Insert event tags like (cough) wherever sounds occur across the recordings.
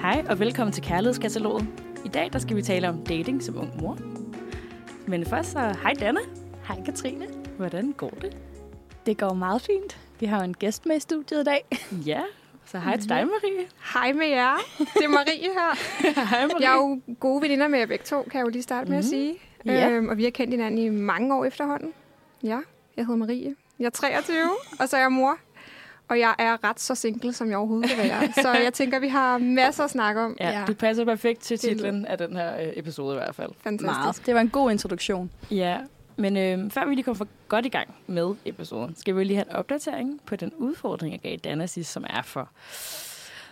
Hej og velkommen til Kærlighedskataloget. I dag der skal vi tale om dating som ung mor. Men først så, hej Danne. Hej Katrine. Hvordan går det? Det går meget fint. Vi har jo en gæst med i studiet i dag. Ja, så hej til dig Marie. Hej med jer. Det er Marie her. (laughs) hej Marie. Jeg er jo gode veninder med jer begge to, kan jeg jo lige starte med at Mhm. sige. Ja. Øhm, og vi har kendt hinanden i mange år efterhånden. Ja, jeg hedder Marie. Jeg er 23, og så er jeg mor. Og jeg er ret så single, som jeg overhovedet kan være. Så jeg tænker, vi har masser at snakke om. Ja, Ja. du passer perfekt til titlen af den her øh, episode i hvert fald. Fantastisk. Det var en god introduktion. Ja, men øh, før vi lige kommer for godt i gang med episoden, skal vi lige have en opdatering på den udfordring, jeg gav Danna sidst, som er for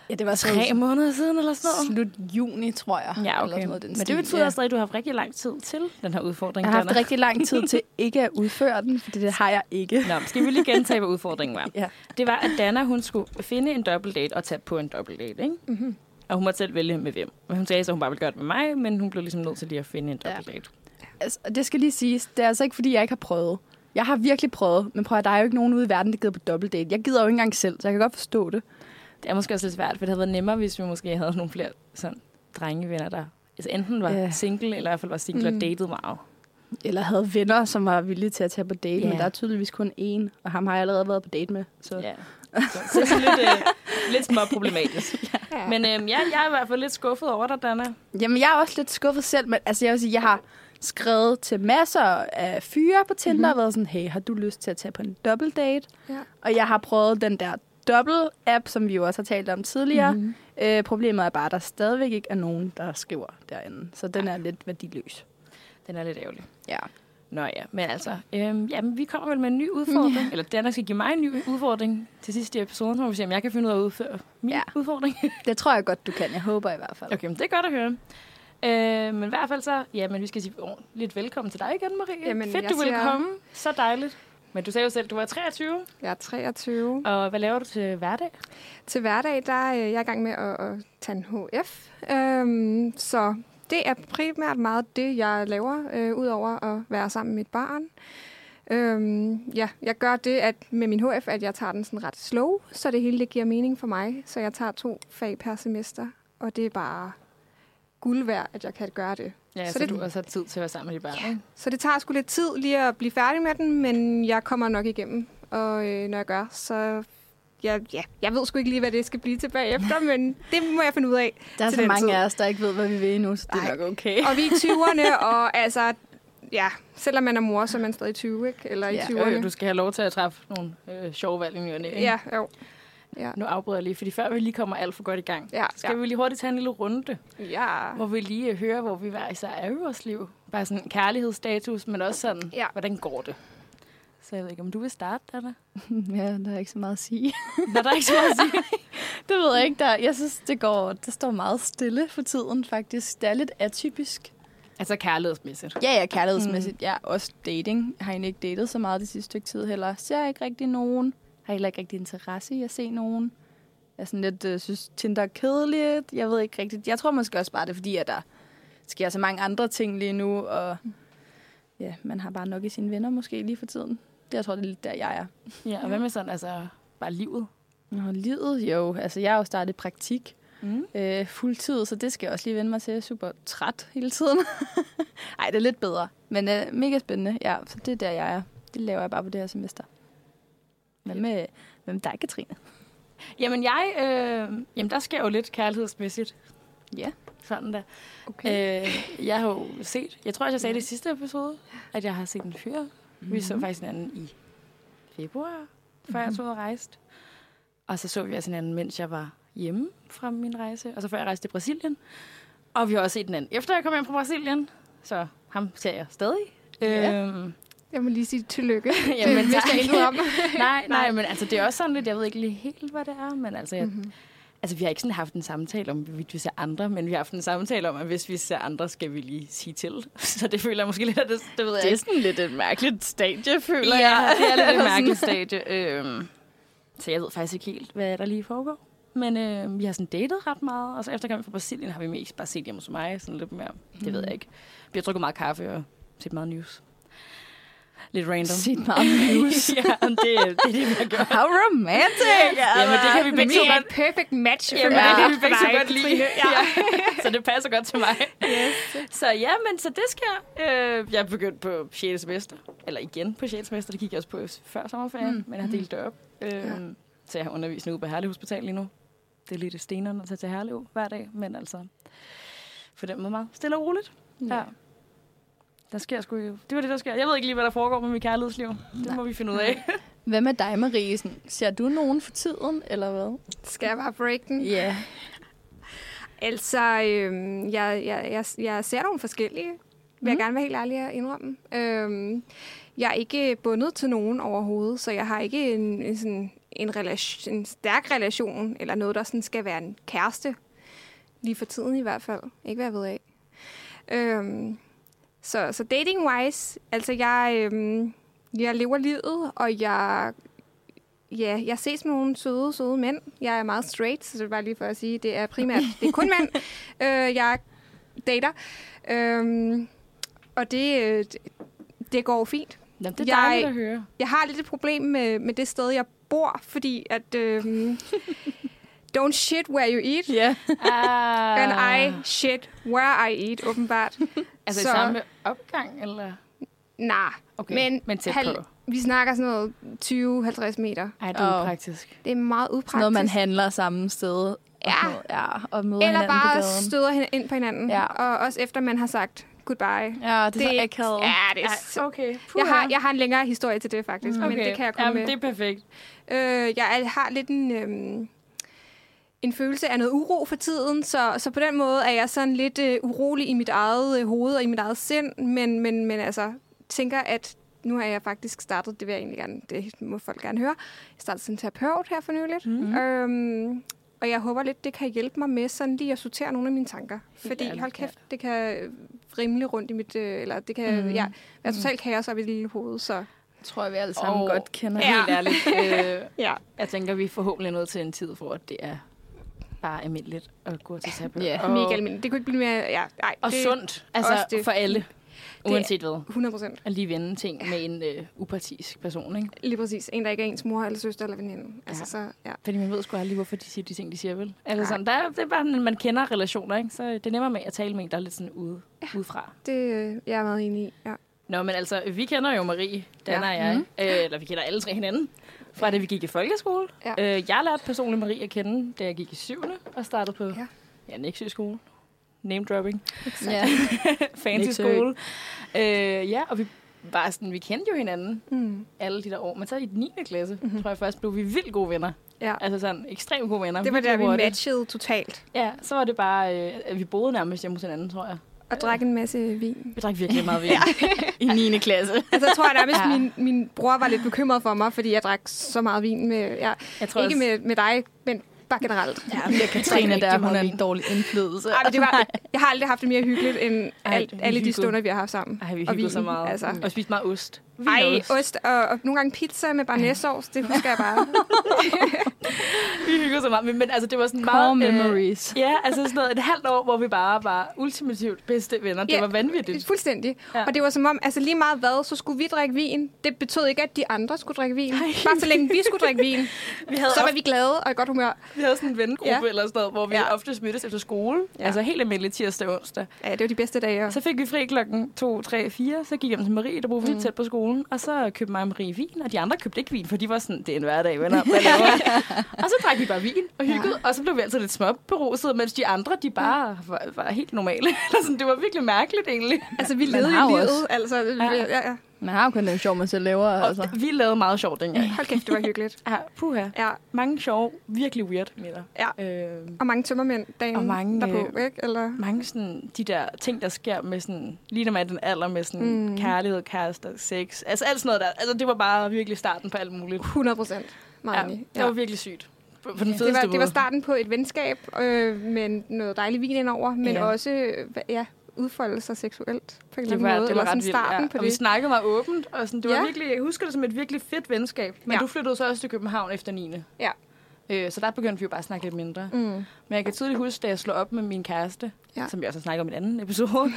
Ja, det var tre måneder siden eller sådan noget. slut juni, tror jeg. Ja, Eller okay. noget, den Men det betyder Ja. også, at du har haft rigtig lang tid til den her udfordring, Jeg har haft rigtig lang tid til (laughs) ikke at udføre den, for det har jeg ikke. Nå, skal vi lige gentage, hvad udfordringen var? (laughs) Ja. Det var, at Danna hun skulle finde en dobbeltdate og tage på en dobbeltdate, ikke? Mm-hmm. Og hun måtte selv vælge med hvem. Men hun sagde, at hun bare ville gøre det med mig, men hun blev ligesom nødt til lige at finde en Ja. dobbeltdate. Altså, det skal lige siges, det er altså ikke, fordi jeg ikke har prøvet. Jeg har virkelig prøvet, men prøv at der er jo ikke nogen ude i verden, der gider på dobbeltdate. Jeg gider jo ikke engang selv, så jeg kan godt forstå det. Det er måske også lidt svært, for det havde været nemmere, hvis vi måske havde nogle flere sådan, drengevenner, der altså enten var Ja. single, eller i hvert fald var single mm. Og datede meget. Eller havde venner, som var villige til at tage på date, Ja. men der er tydeligvis kun én, og ham har jeg allerede været på date med. Så. Ja. Så, så det er lidt, øh, lidt små problematisk. (laughs) Ja. Men øh, ja, jeg er i hvert fald lidt skuffet over dig, Danna. Jamen, jeg er også lidt skuffet selv, men altså, jeg vil sige, jeg har skrevet til masser af fyre på Tinder, mm-hmm. og været sådan, hey, har du lyst til at tage på en double date? Ja. Og jeg har prøvet den der double-app, som vi jo også har talt om tidligere. Mm-hmm. Øh, problemet er bare, at der stadigvæk ikke er nogen, der skriver derinde. Så den er lidt værdiløs. Den er lidt ærgerlig. Ja. Nå ja, men altså, øhm, jamen, vi kommer vel med en ny udfordring. Ja. Eller Danna skal give mig en ny udfordring til sidst i episoden, så må vi se, om jeg kan finde ud af at udføre min ja. Udfordring. (laughs) Det tror jeg godt, du kan. Jeg håber i hvert fald. okay, men det er godt at høre. Øh, men i hvert fald så, ja, men vi skal sige lidt velkommen til dig igen, Marie. Jamen, Fedt, du siger- komme. Så dejligt. Men du sagde jo selv, at du var 23, Jeg er 23. og hvad laver du til hverdag? Til hverdag, der er jeg i gang med at, at tage en HF. Øhm, så det er primært meget det, jeg laver, øh, udover at være sammen med mit barn. Øhm, ja, jeg gør det at med min HF, at jeg tager den sådan ret slow, så det hele det giver mening for mig. Så jeg tager to fag per semester, og det er bare guld værd, at jeg kan gøre det. Ja, så, Så det- du også har tid til at være sammen med dit barn, ikke? Så det tager sgu lidt tid lige at blive færdig med den, men jeg kommer nok igennem. Og øh, når jeg gør, så... Ja, ja, jeg ved sgu ikke lige, hvad det skal blive tilbage efter, (laughs) men det må jeg finde ud af. Der er til så mange tid. af os, der ikke ved, hvad vi vil endnu, så det er Ej. nok okay. Og vi er i (laughs) 20'erne, og altså... Ja, selvom man er mor, så er man stadig 20, ikke? Eller i Ja. 20'erne. Øh, du skal have lov til at træffe nogle øh, sjove valg i? Ja, jo. Ja. Nu afbryder jeg lige, fordi før vi lige kommer alt for godt i gang, Ja, skal vi lige hurtigt tage en lille runde, ja. hvor vi lige øh, hører, hvor vi hver især er i vores liv. Bare sådan en kærlighedsstatus, men også sådan, Ja. hvordan går det? Så jeg ved ikke, om du vil starte, Anna? (laughs) Ja, der er ikke så meget at sige. Nå, der er ikke så meget at sige. (laughs) Det ved jeg ikke. Der, jeg synes, det, går, det står meget stille for tiden, faktisk. Det er lidt atypisk. altså kærlighedsmæssigt. Ja, ja, kærlighedsmæssigt. Mm. Ja, også dating. Jeg har egentlig ikke datet så meget det sidste stykke tid heller. Ser ikke rigtig nogen. Har heller ikke rigtig interesse i at se nogen. Jeg er sådan lidt, øh, synes Tinder er kedeligt. Jeg ved ikke rigtigt. Jeg tror måske også bare, det er fordi, at der sker så mange andre ting lige nu, og ja, man har bare nok i sine venner måske lige for tiden. Det jeg tror det er lidt der, jeg er. Ja, og hvad med sådan, altså, bare livet? Nå, livet jo. Altså, jeg har jo startet praktik Mm. øh, fuldtid, så det skal jeg også lige vende mig til. Jeg er super træt hele tiden. (laughs) Nej, det er lidt bedre. Men øh, mega spændende. Ja, så det er der, jeg er. Det laver jeg bare på det her semester. Hvad med, hvad med dig, Katrine? Jamen, jeg, øh, jamen, der sker jo lidt kærlighedsmæssigt. Ja. Sådan der. Okay. Øh, jeg har jo set, jeg tror også, jeg sagde det i sidste episode, at jeg har set en fyr. Mm-hmm. Vi så Mhm. faktisk hinanden i februar, før jeg tog ud og rejste. Og så så vi også hinanden, mens jeg var hjemme fra min rejse, og så før jeg rejste til Brasilien. Og vi har også set hinanden, efter jeg kom hjem fra Brasilien. Så ham ser jeg stadig. Ja. Øhm, Jeg må lige sige tillykke. (laughs) Jamen, det vidste jeg intet om. (laughs) (laughs) nej, nej, men altså, det er også sådan lidt, jeg ved ikke lige helt, hvad det er, men altså, jeg, Mm-hmm. Altså, vi har ikke sådan haft en samtale om, hvorvidt vi ser andre, men vi har haft en samtale om, at hvis vi ser andre, skal vi lige sige til. Så det føler jeg måske lidt, at det, det ved jeg Det er sådan lidt et mærkeligt stadie, føler ja, jeg. det er lidt et mærkeligt stadie. Øhm, så jeg ved faktisk ikke helt, hvad der lige foregår. Men øh, vi har sådan datet ret meget, og så efter gang fra Brasilien har vi mest bare set hjemme hos mig, sådan lidt mere, det ved jeg ikke. Vi har drukket meget kaffe og set meget news. Lidt random. Sygt meget news. (laughs) ja, det, det er det, vi har gjort. How romantic! Jamen, det kan vi Men begge er godt perfect match for Jamen, mig. det kan vi for begge så godt lide. Katrine. Ja. (laughs) så det passer godt til mig. Yes. Så ja, men så det sker. Øh, jeg er begyndt på 6. semester. Eller igen på 6. semester. Det gik jeg også på før sommerferien, Mm. men jeg har delt det op. Øh, Ja. Så jeg har undervisning ude på Herlev Hospital lige nu. Det er lidt stenerne at tage til Herlev hver dag, men altså på den måde meget stille og roligt. Ja. Der sker sgu jo. Det var det, der sker. Jeg ved ikke lige, hvad der foregår med mit kærlighedsliv. Det Nej. må vi finde ud af. (laughs) Hvad med dig, Marie? Sådan, Ser du nogen for tiden, eller hvad? Skal jeg bare break den? Ja. Altså, øhm, jeg, jeg, jeg, jeg ser nogle forskellige, vil jeg Mhm. gerne være helt ærlig at indrømme. Øhm, jeg er ikke bundet til nogen overhovedet, så jeg har ikke en, en, sådan, en, relation, en stærk relation, eller noget, der sådan skal være en kæreste. Lige for tiden i hvert fald. Ikke hvad jeg ved af. Øhm, så, så dating-wise, altså jeg, øhm, jeg lever livet, og jeg Ja, jeg ses med nogle søde, søde mænd. Jeg er meget straight, så det er bare lige for at sige, det er primært, det er kun mænd, (laughs) øh, jeg dater. Øhm, og det, øh, det, går fint. Jamen, det er Jeg- dejligt at høre. Jeg har lidt et problem med, med det sted, jeg bor, fordi at... Øh, (laughs) don't shit where you eat. Ja. Ah. And I shit where I eat, åbenbart. (laughs) Altså Så- i samme opgang, eller? Nej, Okay, Men men tæt på. vi snakker sådan noget 20-50 meter. Ej, det er Åh. upraktisk. Det er meget upraktisk. noget, man handler samme sted. og Ja. sådan noget. ja. Og møder Eller hinanden på bare gaden. støder ind på hinanden. Ja. Og også efter man har sagt goodbye. Ja, det er det, så akavet. Ja, det er så, okay. jeg, har, jeg har en længere historie til det, faktisk. Mm. Men det kan jeg komme Jamen, med. det er perfekt. Øh, jeg er- har lidt en, øhm, en følelse af noget uro for tiden, så, så på den måde er jeg sådan lidt øh, urolig i mit eget øh, hoved og i mit eget sind, men, men, men altså tænker, at nu har jeg faktisk startet, det vil jeg egentlig gerne, det må folk gerne høre, jeg startede som terapeut her for nyligt, Mm. øhm, og jeg håber lidt, det kan hjælpe mig med sådan lige at sortere nogle af mine tanker. Fordi ærligt, hold kæft, det kan øh, rimle rundt i mit, øh, eller det kan, Mm. mm. ja, være totalt kaos op i det lille hoved, så Jeg tror, jeg, vi alle sammen Og- godt kender. Ja. Helt ærligt. (laughs) Øh, ja. jeg tænker, vi er forhåbentlig nået til en tid, hvor det er bare almindeligt at gå til terapeut. Ja. og, Mega almindeligt. Det kunne ikke blive mere... Ja, nej, og det, sundt. Altså det. for alle. Uanset hvad. 100 procent. At lige vende ting med en øh, upartisk person, ikke? Lige præcis. En, der ikke er ens mor, eller søster, eller veninde. Altså, Ja. så, ja. Fordi man ved sgu aldrig, hvorfor de siger de ting, de siger, vel? Altså sådan, der, er- det er bare, man kender relationer, ikke? Så det er nemmere med at tale med en, der er lidt sådan ude, ja. udefra. Det øh, jeg er meget enig i. Ja. Nå, men altså, vi kender jo Marie, Dan Ja. og jeg. Mhm. Øh, eller vi kender alle tre hinanden. Fra da vi gik i folkeskole. Ja. Øh, jeg lærte personligt Marie at kende, da jeg gik i syvende og startede på Ja. ja. Nexø skole. Name dropping. Ja. (laughs) Fancy Nexø. skole. Øh, ja, og vi var sådan, vi kendte jo hinanden Mm. alle de der år. Men så i 9. klasse, Mhm. mm-hmm. tror jeg først, blev vi vildt gode venner. ja. Altså sådan ekstremt gode venner. Det var der, vi hurtigt. matchede totalt. Ja, så var det bare, øh, at vi boede nærmest hjemme hos hinanden, tror jeg. Og drak en masse vin. Vi drak virkelig meget vin (laughs) i 9. klasse. Altså, jeg tror at nærmest, Ja. ja. min, min bror var lidt bekymret for mig, fordi jeg drak så meget vin med... Ja, Jeg tror ikke også, med, med dig, men bare generelt. Ja, men det er Katrine der, hun meget er en dårlig indflydelse. Ej, men det var, jeg har aldrig haft det mere hyggeligt, end Ej, alt, alle de hyggede. stunder, vi har haft sammen. Ej, vi hyggede så meget. Altså. Og spiste meget ost. Ej, og ost og, og nogle gange pizza med barnæssovs, det husker jeg bare. (laughs) Vi hyggede så meget. Men, men altså, det var sådan Core meget... memories. ja, altså sådan noget, et halvt år, hvor vi bare var ultimativt bedste venner. Det Ja. var vanvittigt. Fuldstændig. Ja. Og det var som om, altså lige meget hvad, så skulle vi drikke vin. Det betød ikke, at de andre skulle drikke vin. Nej. Bare så længe vi skulle drikke vin, (laughs) Vi havde, så var ofte, vi glade og i godt humør. vi havde sådan en vennegruppe Ja. eller sådan noget, hvor vi Ja. ofte mødtes efter skole. Ja. Altså helt almindeligt tirsdag og onsdag. Ja, det var de bedste dage. Så fik vi fri klokken 2, 3, 4. Så gik jeg hjem til Marie, der boede mm. Mm. tæt på skolen. Og så købte mig og Marie vin, og de andre købte ikke vin, for de var sådan, det er en hverdag, venner. Hvad (laughs) laver I?" og så drak vi bare vin og hyggede, ja. og så blev vi altid lidt småberuset, mens de andre, de bare var, var helt normale. (laughs) Eller sådan, det var virkelig mærkeligt egentlig. Altså, vi levede jo livet. Altså, ja. Ja, ja. Man har jo kun den sjov, man selv laver. Og Altså. vi lavede meget sjovt dengang. Hold kæft, det var hyggeligt. Ja, puha. Ja. Mange sjove, virkelig weird middag. Ja. Øh, Og mange tømmermænd dagen Og mange, derpå, ikke? Eller... mange sådan, de der ting, der sker med sådan, lige når man er den alder med sådan mm. Kærlighed, kærester, sex. Altså alt sådan noget der. Altså det var bare virkelig starten på alt muligt. 100 procent. Meget Ja, det var virkelig sygt. På, på den Ja. det, var, det var måde. starten på et venskab øh, med noget dejlig vin indover, men Ja. også øh, ja, udfolde sig seksuelt på en eller Det anden var, måde. det var eller sådan ret vildt, starten ja. på Og vi det. snakkede meget åbent, og sådan, det var Ja. virkelig, jeg husker det som et virkelig fedt venskab. Men Ja. du flyttede så også til København efter 9. Ja. Øh, så der begyndte vi jo bare at snakke lidt mindre. Mm. Men jeg kan tydeligt huske, da jeg slog op med min kæreste, Ja. som jeg også har snakket om i en anden episode, (laughs)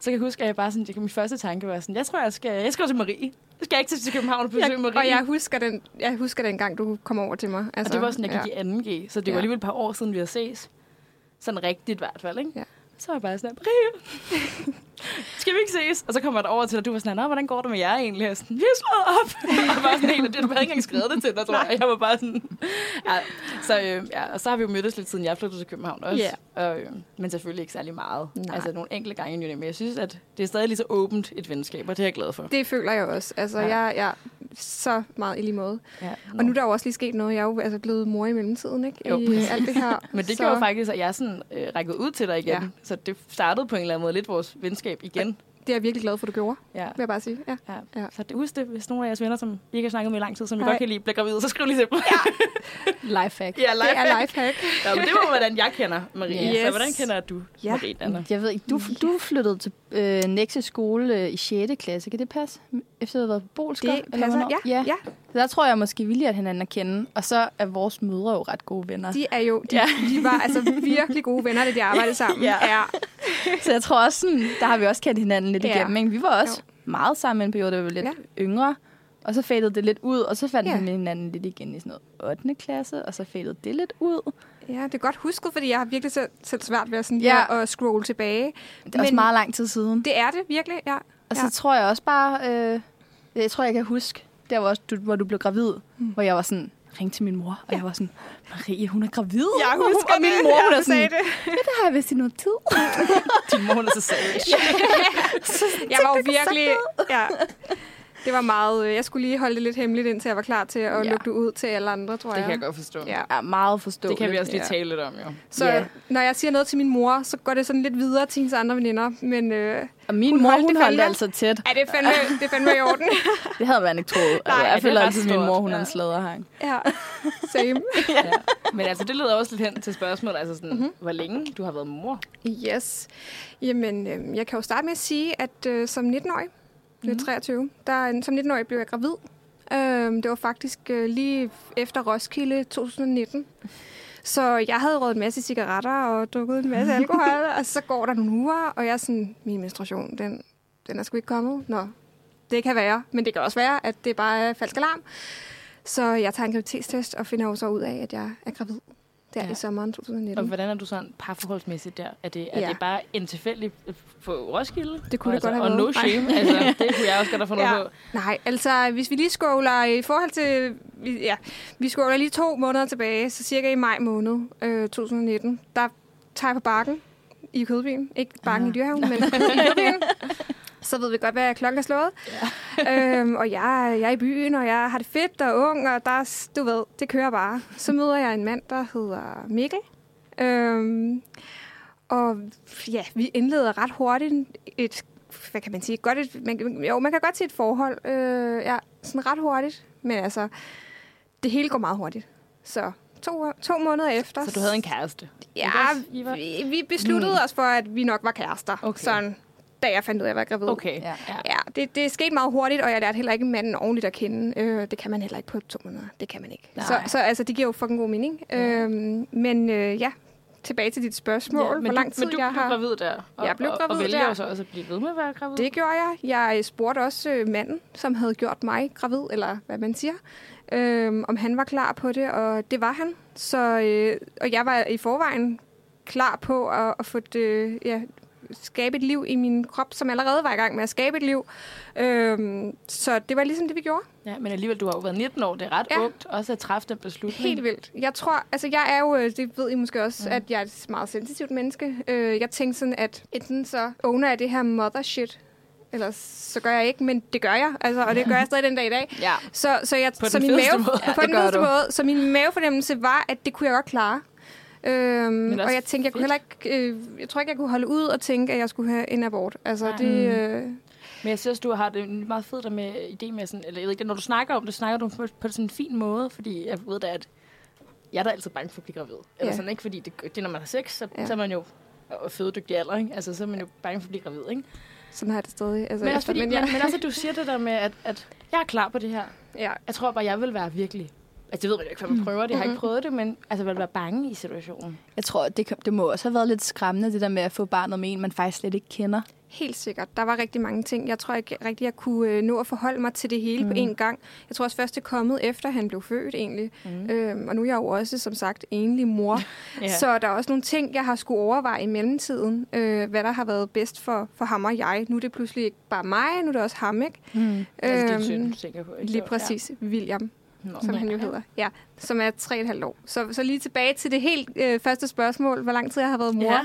så kan jeg huske, at jeg bare sådan, det, min første tanke var sådan, jeg tror, jeg skal, jeg skal til Marie. Jeg skal ikke til København og besøge Jeg, Marie. og jeg husker, den, jeg husker den gang, du kom over til mig. Altså, og det var sådan, jeg gik ja. i 2G, så det Ja. var alligevel et par år siden, vi havde ses. Sådan rigtigt i hvert fald, ikke? Ja. Så var jeg bare sådan, Marie, (laughs) skal vi ikke ses? Og så kommer jeg over til dig, og du var sådan, Nå, hvordan går det med jer egentlig? Og sådan, vi er slået op. (laughs) og bare sådan helt, det, du havde ikke engang skrevet det til dig, tror jeg. Jeg var bare sådan, (laughs) ja. Så, øh, ja, og så har vi jo mødtes lidt siden jeg flyttede til København også. Ja. Og, øh, men selvfølgelig ikke særlig meget. Nej. Altså nogle enkelte gange i men jeg synes, at det er stadig lige så åbent et venskab, og det er jeg glad for. Det føler jeg også. Altså, ja. jeg, jeg så meget i lige måde. Ja. Og nu er der jo også lige sket noget. Jeg er jo altså blevet mor i mellemtiden, ikke? Jo, I alt det her. (laughs) Men det så, gjorde faktisk, at jeg sådan øh, rækkede ud til dig igen. Ja. Så det startede på en eller anden måde lidt vores venskab igen. Det er jeg virkelig glad for, du gjorde, Ja. vil jeg bare sige. Ja. Ja. Ja. ja. Så det, husk det, hvis nogle af jeres venner, som I ikke har snakket med i lang tid, som I godt kan lide, bliver gravide, så skriv lige til dem. (laughs) Lifehack. ja, Det er lifehack. ja, men det var, hvordan jeg kender Marie. Yes. Så hvordan kender du Ja. Marie, Anna? Jeg ved ikke, du, du flyttede til øh, Nexø skole øh, i 6. klasse. Kan det passe? Efter du har været på Bolsker? Det passer. Ja, ja. ja. Så der tror jeg måske, vi at hinanden at kende. Og så er vores mødre jo ret gode venner. De er jo, de, Ja. de var altså virkelig gode venner, da de arbejdede sammen. Ja. ja. Så jeg tror også, sådan, der har vi også kendt hinanden lidt Ja. igennem. Ikke? Vi var også meget sammen i en periode, da vi var lidt Ja. yngre. Og så fadede det lidt ud, og så fandt Ja. vi hinanden lidt igen i sådan noget 8. klasse, og så fadede det lidt ud. Ja, det er godt husket, fordi jeg har virkelig selv, selv svært ved at, sådan, Ja. at scrolle tilbage. Det er også meget lang tid siden. Det er det virkelig, ja. Og så Ja. tror jeg også bare, øh, jeg tror, jeg kan huske, der var også, du, hvor du blev gravid, mm. hvor jeg var sådan, ring til min mor, og jeg var sådan, Marie, hun er gravid. Jeg husker og min mor, hun Ja, er sådan, det. ja, det har jeg vist i noget tid. (laughs) Din mor, hun er så savage. (laughs) Jeg var jo virkelig... Ja. (laughs) Det var meget... øh, Jeg skulle lige holde det lidt hemmeligt, indtil jeg var klar til at Ja. ja. lukke det ud til alle andre, tror Det jeg. kan jeg godt forstå. Ja. Ja, meget forståeligt. Det kan vi også lige Ja. tale lidt om, jo. Så Ja. når jeg siger noget til min mor, så går det sådan lidt videre til hendes andre veninder. Men øh, Og min Hun mor, holdt hun det holdt fandme. altså tæt. er det fandme, det er fandme i orden. (laughs) Det havde man ikke troet. Altså, Nej, jeg det føler er altid, at min mor, hun er Ja. en slæderhang. ja, same. (laughs) Ja. Men altså, det leder også lidt hen til spørgsmålet, altså sådan, mm-hmm. hvor længe du har været mor. Yes. Jamen, øh, jeg kan jo starte med at sige, at øh, som 19-årig, mm. Mhm. 23, der, som 19-årig blev jeg gravid. Øh, det var faktisk øh, lige efter Roskilde 2019. Så jeg havde røget en masse cigaretter og drukket en masse alkohol, (laughs) og så går der nogle uger, og jeg er sådan, min menstruation, den, den er sgu ikke kommet. Nå, det kan være, men det kan også være, at det bare er falsk alarm. Så jeg tager en graviditetstest og finder jo så ud af, at jeg er gravid. Der ja. I sommeren 2019. Og hvordan er du sådan parforholdsmæssigt der? Er det, er Ja. det bare en tilfældig på Roskilde? Det kunne og det godt have Og været. no shame. altså, det kunne jeg også godt have fundet (laughs) Ja. på. Nej, altså hvis vi lige scroller i forhold til, vi- ja, vi scroller lige to måneder tilbage, så cirka i maj måned øh, 2019, der tager jeg på bakken i Kødbyen. Ikke bakken Ah. i Dyrhaven, men (laughs) i Kødbyen. Så ved vi godt, hvad klokken er slået. Ja. (laughs) Øhm, og jeg, jeg er i byen, og jeg har det fedt og ung, og der, er- du ved, det kører bare. Så møder jeg en mand, der hedder Mikkel. Øhm, og ja, vi indleder ret hurtigt et, hvad kan man sige, godt et, man, jo, man kan godt se et forhold, øh, ja, sådan ret hurtigt, men altså, det hele går meget hurtigt. Så to, to måneder efter... Så du havde en kæreste? Ja, vi, vi besluttede mm. os for, at vi nok var kærester, Okay. sådan, da jeg fandt ud af, at jeg var gravid. Okay. Ja. ja. Ja, det, det skete meget hurtigt, og jeg lærte heller ikke manden ordentligt at kende. Øh, det kan man heller ikke på to måneder. Det kan man ikke. Nej. Så, så altså, det giver jo fucking god mening. Ja. Øhm, men øh, ja, tilbage til dit spørgsmål. Ja, Hvor men lang du, tid men du jeg blev har... gravid der. Og, Jeg blev og, og gravid vælger der. så også at blive ved med at være gravid. Det gjorde jeg. Jeg spurgte også øh, manden, som havde gjort mig gravid, eller hvad man siger, øh, om han var klar på det, og det var han. Så, øh, og jeg var i forvejen klar på at, at få det, ja, skabe et liv i min krop, som allerede var i gang med at skabe et liv. Øh, så det var ligesom det, vi gjorde. Ja, men alligevel, du har jo været 19 år. Det er ret Ja. ungt også at træffe den beslutning. Helt vildt. Jeg tror, altså jeg er jo, øh, det ved I måske også, Ja. at jeg er et meget sensitivt menneske. Øh, jeg tænkte sådan, at enten så owner jeg det her mother shit, eller så gør jeg ikke, men det gør jeg. Altså, og det gør jeg (laughs) stadig den dag i dag. Ja. Så, så, jeg, På så min mave, måde. Ja, på den måde. Så min mavefornemmelse var, at det kunne jeg godt klare. Øhm, og jeg tænkte, jeg kunne heller ikke, øh, jeg tror ikke, jeg kunne holde ud og tænke, at jeg skulle have en abort. Altså, Nej. det, øh, Men jeg synes, du har det meget fedt der med idé med sådan, eller jeg ved ikke, når du snakker om det, snakker du på, på sådan en fin måde, fordi jeg ved da, at jeg er da altid bange for at blive gravid. Eller Ja. sådan, ikke? Fordi det, det, når man har sex, så, Ja. så er man jo og fødedygtig alder, ikke? Altså, så er man jo bange for at blive gravid, ikke? sådan har jeg det stadig. Altså, Men også, fordi, men, jeg, men også, at du siger det der med, at, at jeg er klar på det her. ja, Jeg tror bare, jeg vil være virkelig Altså, det ved man jo ikke, før man prøver det. Jeg har ikke prøvet det, men altså, vil være bange i situationen. Jeg tror, det, det må også have været lidt skræmmende, det der med at få barnet med en, man faktisk slet ikke kender. Helt sikkert. Der var rigtig mange ting. Jeg tror ikke rigtig, jeg kunne øh, nå at forholde mig til det hele mm. på én gang. Jeg tror også først, det er kommet efter, han blev født egentlig. Mm. Øhm, og nu er jeg jo også, som sagt, enlig mor. (laughs) Ja. Så der er også nogle ting, jeg har skulle overveje i mellemtiden. Øh, hvad der har været bedst for, for ham og jeg. Nu er det pludselig ikke bare mig, nu er det også ham, ikke? Mm. Altså, din søn, du tænker på, ikke? Lige præcis. Ja. William, Nå, som ja. han jo hedder. Ja, som er 3,5 år. Så, så lige tilbage til det helt øh, første spørgsmål, hvor lang tid jeg har været mor. Ja.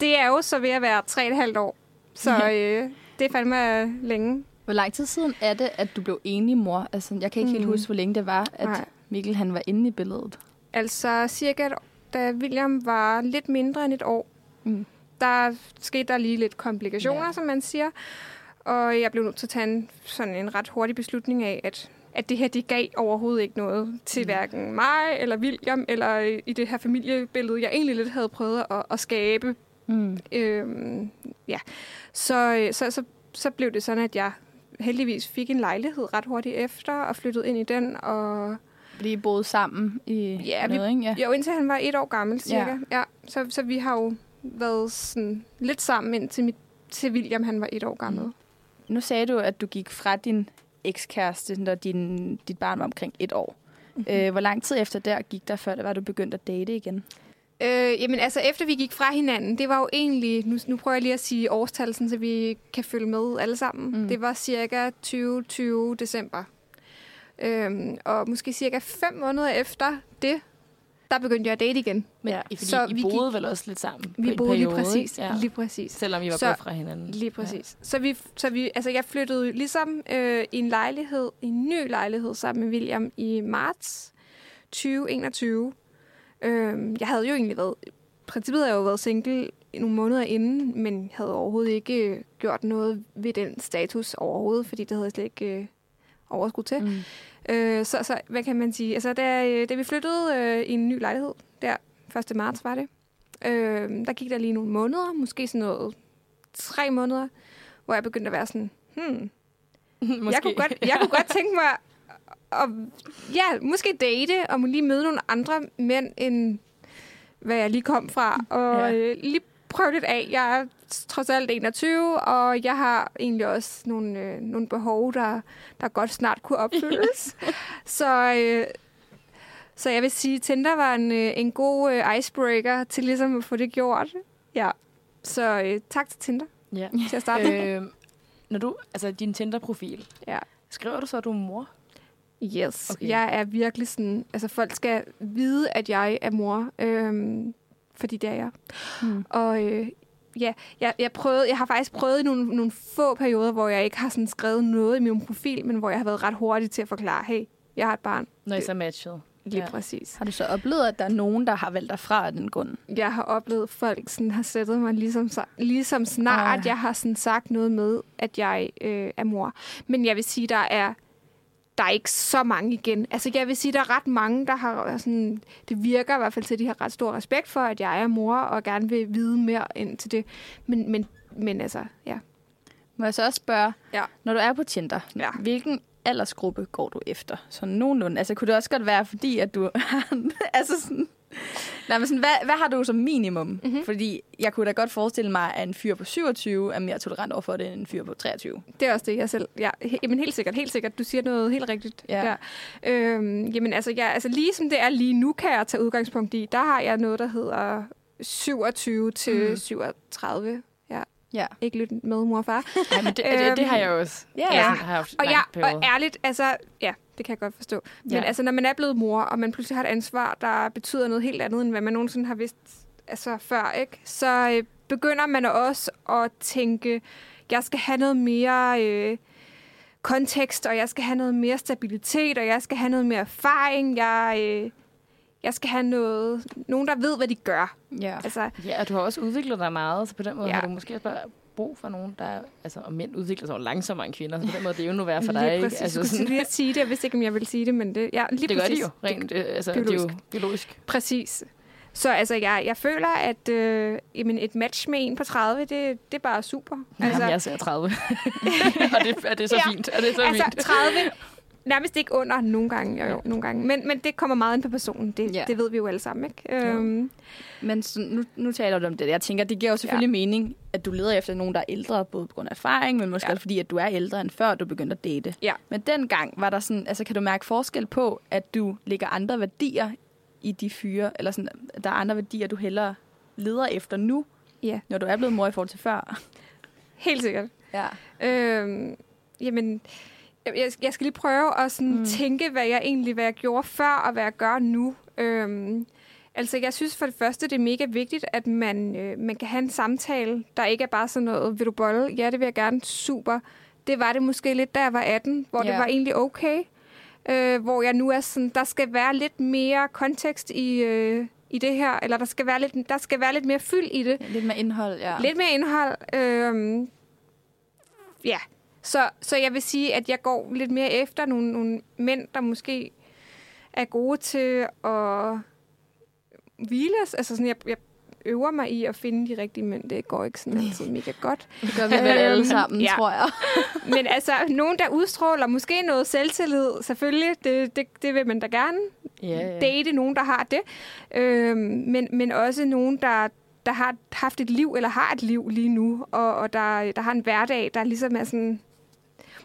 Det er jo så ved at være 3,5 år. Så øh, det er fandme øh, længe. Hvor lang tid siden er det, at du blev enig mor? Altså, jeg kan ikke mm. helt huske, hvor længe det var, at Nej. Mikkel han var inde i billedet. Altså cirka, et- da William var lidt mindre end et år, Mm. der skete der lige lidt komplikationer, ja. som man siger. Og jeg blev nødt til at tage en, sådan en ret hurtig beslutning af, at, at det her, det gav overhovedet ikke noget til Mm. hverken mig eller William, eller i- i det her familiebillede, jeg egentlig lidt havde prøvet at, at skabe. Mm. Øhm, ja. så, øh, så, så, så blev det sådan, at jeg heldigvis fik en lejlighed ret hurtigt efter, og flyttede ind i den, og I boede sammen i Ja, vi- noget, ikke? Ja. Jo, indtil han var et år gammel, cirka. Ja. ja så, så vi har jo været sådan lidt sammen indtil mit, til William han var et år gammel. Mm. Nu sagde du, at du gik fra din ekskæreste, når din, dit barn var omkring et år. Mm-hmm. Øh, hvor lang tid efter der gik der, før det var, du begyndte at date igen? Øh, jamen altså, efter vi gik fra hinanden, det var jo egentlig, nu, nu prøver jeg lige at sige årstal, så vi kan følge med alle sammen. Mm. Det var cirka 2020 december. Øhm, og måske cirka fem måneder efter det, der begyndte jeg at date igen. Men ja, fordi så I vi boede gik- vel også lidt sammen? Vi boede lige periode, præcis. ikke? Ja. Lige præcis. Selvom I var Så- fra hinanden. Lige præcis. Ja. Så, vi, så vi, altså jeg flyttede ligesom øh, i en lejlighed, i en ny lejlighed sammen med William i marts 2021. Øh, jeg havde jo egentlig været, i princippet havde jeg jo været single nogle måneder inden, men havde overhovedet ikke gjort noget ved den status overhovedet, fordi det havde jeg slet ikke øh, overskud til. Mm. Øh, så, så hvad kan man sige? Altså, da, øh, da vi flyttede øh, i en ny lejlighed, der 1. marts var det, øh, der gik der lige nogle måneder, måske sådan noget tre måneder, hvor jeg begyndte at være sådan, hmm, (laughs) Måske. jeg kunne, godt, jeg kunne godt tænke mig at, ja, måske date, og lige møde nogle andre mænd, end hvad jeg lige kom fra, og ja. øh, lige prøve lidt af. Jeg er trods alt 21, og jeg har egentlig også nogle, øh, nogle behov, der, der godt snart kunne opfyldes. (laughs) så, øh, så jeg vil sige, Tinder var en, øh, en god øh, icebreaker til ligesom at få det gjort. Ja. Så øh, tak til Tinder Ja. til at starte øh, når du, altså din Tinder-profil, Ja. skriver du så, at du er mor? Yes, okay. jeg er virkelig sådan, altså folk skal vide, at jeg er mor, øhm, fordi det er jeg. Mm. Og øh, ja, jeg, jeg, prøvede, jeg har faktisk prøvet i nogle, nogle få perioder, hvor jeg ikke har sådan skrevet noget i min profil, men hvor jeg har været ret hurtig til at forklare, hey, jeg har et barn. Når I Det- så er matchet? Lige Ja. præcis. Har du så oplevet, at der er nogen, der har valgt dig fra af den grund? Jeg har oplevet, at folk sådan har sættet mig ligesom, ligesom snart, Ej. jeg har sådan sagt noget med, at jeg øh, er mor. Men jeg vil sige, der er der er ikke så mange igen. Altså, jeg vil sige, der er ret mange, der har sådan... Det virker i hvert fald til, at de har ret stor respekt for, at jeg er mor, og gerne vil vide mere ind til det. Men, men, men altså, ja. Må jeg så også spørge, Ja. når du er på Tinder, Ja. hvilken aldersgruppe går du efter? Så nogenlunde. Altså, kunne det også godt være, fordi at du (laughs) har... altså sådan... (laughs) Nej, men sådan, hvad, hvad har du som minimum? Mhm. Mm-hmm. Fordi jeg kunne da godt forestille mig, at en fyr på 27 er mere tolerant over for det, end en fyr på 23. Det er også det, jeg selv... Ja, he, jamen helt sikkert, helt sikkert. Du siger noget helt rigtigt. Ja. Der. Øhm, jamen altså, jeg, altså, lige som det er lige nu, kan jeg tage udgangspunkt i, der har jeg noget, der hedder 27 til Mm. mm. 37. Ja, Ja. ikke lytte med, mor og far. (laughs) Nej, men det, det, det har jeg også. Ja. Altså, har jeg haft Og, ja, og ærligt, altså, ja, det kan jeg godt forstå. Men Ja. altså, når man er blevet mor, og man pludselig har et ansvar, der betyder noget helt andet, end hvad man nogensinde har vidst altså, før, ikke? så øh, begynder man også at tænke, jeg skal have noget mere øh, kontekst, og jeg skal have noget mere stabilitet, og jeg skal have noget mere erfaring. Jeg, øh, jeg skal have noget, nogen, der ved, hvad de gør. Ja. Altså, Ja, og du har også udviklet dig meget, så på den måde Ja. har du måske også bare brug for nogen, der... Altså, og mænd udvikler sig jo langsommere end kvinder, så på den måde det er jo endnu værre for dig, lige ikke? præcis. Altså, Altså, skulle lige at sige det, jeg vidste ikke, om jeg ville sige det, men det, ja, lige det gør præcis. de jo rent, øh, altså, det er jo biologisk. biologisk. Præcis. Så altså, jeg, jeg føler, at øh, jamen, et match med en på 30, det, det er bare super. Altså, Jamen, jeg ser 30. (laughs) og det, er det så Ja. fint? Er det så altså fint? 30, nærmest ikke under nogle gange. Jo, jo, nogle gange. Men, men det kommer meget ind på personen. Det, Ja. det ved vi jo alle sammen, ikke? Jo. Øhm, Men så, nu, nu taler du om det. Jeg tænker, det giver jo selvfølgelig ja. mening, at du leder efter nogen, der er ældre, både på grund af erfaring, men måske Ja. også fordi, at du er ældre end før du begyndte at date. Ja. Men dengang var der sådan, altså kan du mærke forskel på, at du lægger andre værdier i de fyre, eller sådan, der er andre værdier, du hellere leder efter nu, ja, når du er blevet mor i forhold til før? helt sikkert. Ja. Øhm, jamen, jeg, jeg- skal lige prøve at sådan Mm. tænke, hvad jeg egentlig hvad jeg gjorde før, og hvad jeg gør nu. Øhm, altså, jeg synes for det første, det er mega vigtigt, at man, øh, man kan have en samtale, der ikke er bare sådan noget, vil du bolle? Ja, det vil jeg gerne. Super. Det var det måske lidt, da jeg var 18, hvor Ja. det var egentlig okay. Øh, hvor jeg nu er sådan, der skal være lidt mere kontekst i, øh, i det her, eller der skal, være lidt, der skal være lidt mere fyld i det. Lidt mere indhold, ja. Lidt mere indhold. Øhm, ja, så, så jeg vil sige, at jeg går lidt mere efter nogle, nogle mænd, der måske er gode til at hvile. Altså sådan, jeg, jeg øver mig i at finde de rigtige mænd. Det går ikke sådan altid mega godt. Det gør vi vel alle Øhm, sammen, ja. tror jeg. (laughs) Men altså, nogen, der udstråler måske noget selvtillid, selvfølgelig, det, det, det vil man da gerne Ja, ja. date nogen, der har det. Øhm, men, men også nogen, der, der har haft et liv, eller har et liv lige nu, og, og der, der har en hverdag, der ligesom er sådan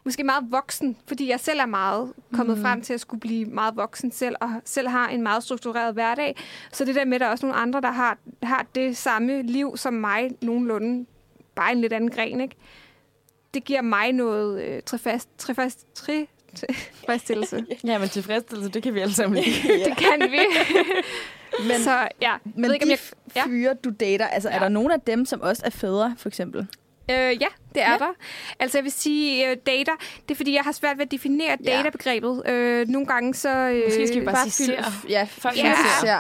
måske meget voksen, fordi jeg selv er meget kommet mm. frem til at skulle blive meget voksen selv, og selv har en meget struktureret hverdag. Så det der med, at der er også nogle andre, der har, har det samme liv som mig, nogenlunde, bare en lidt anden gren, ikke? Det giver mig noget øh, trefast, trefast, tre, tilfredsstillelse. (laughs) ja, men tilfredsstillelse, det kan vi alle sammen lide. (laughs) Det kan vi. (laughs) Men, så ja, men ved ikke, om jeg- ja. fyre, du dater, altså ja. er der nogen af dem, som også er fædre, for eksempel? Øh, ja, det er Ja. ja. der. Altså jeg vil sige, øh, dater, det er fordi, jeg har svært ved at definere Ja. databegrebet. Øh, nogle gange så... Øh, Måske skal vi bare sige fylde- ser. Ja, Folk Ja. ja.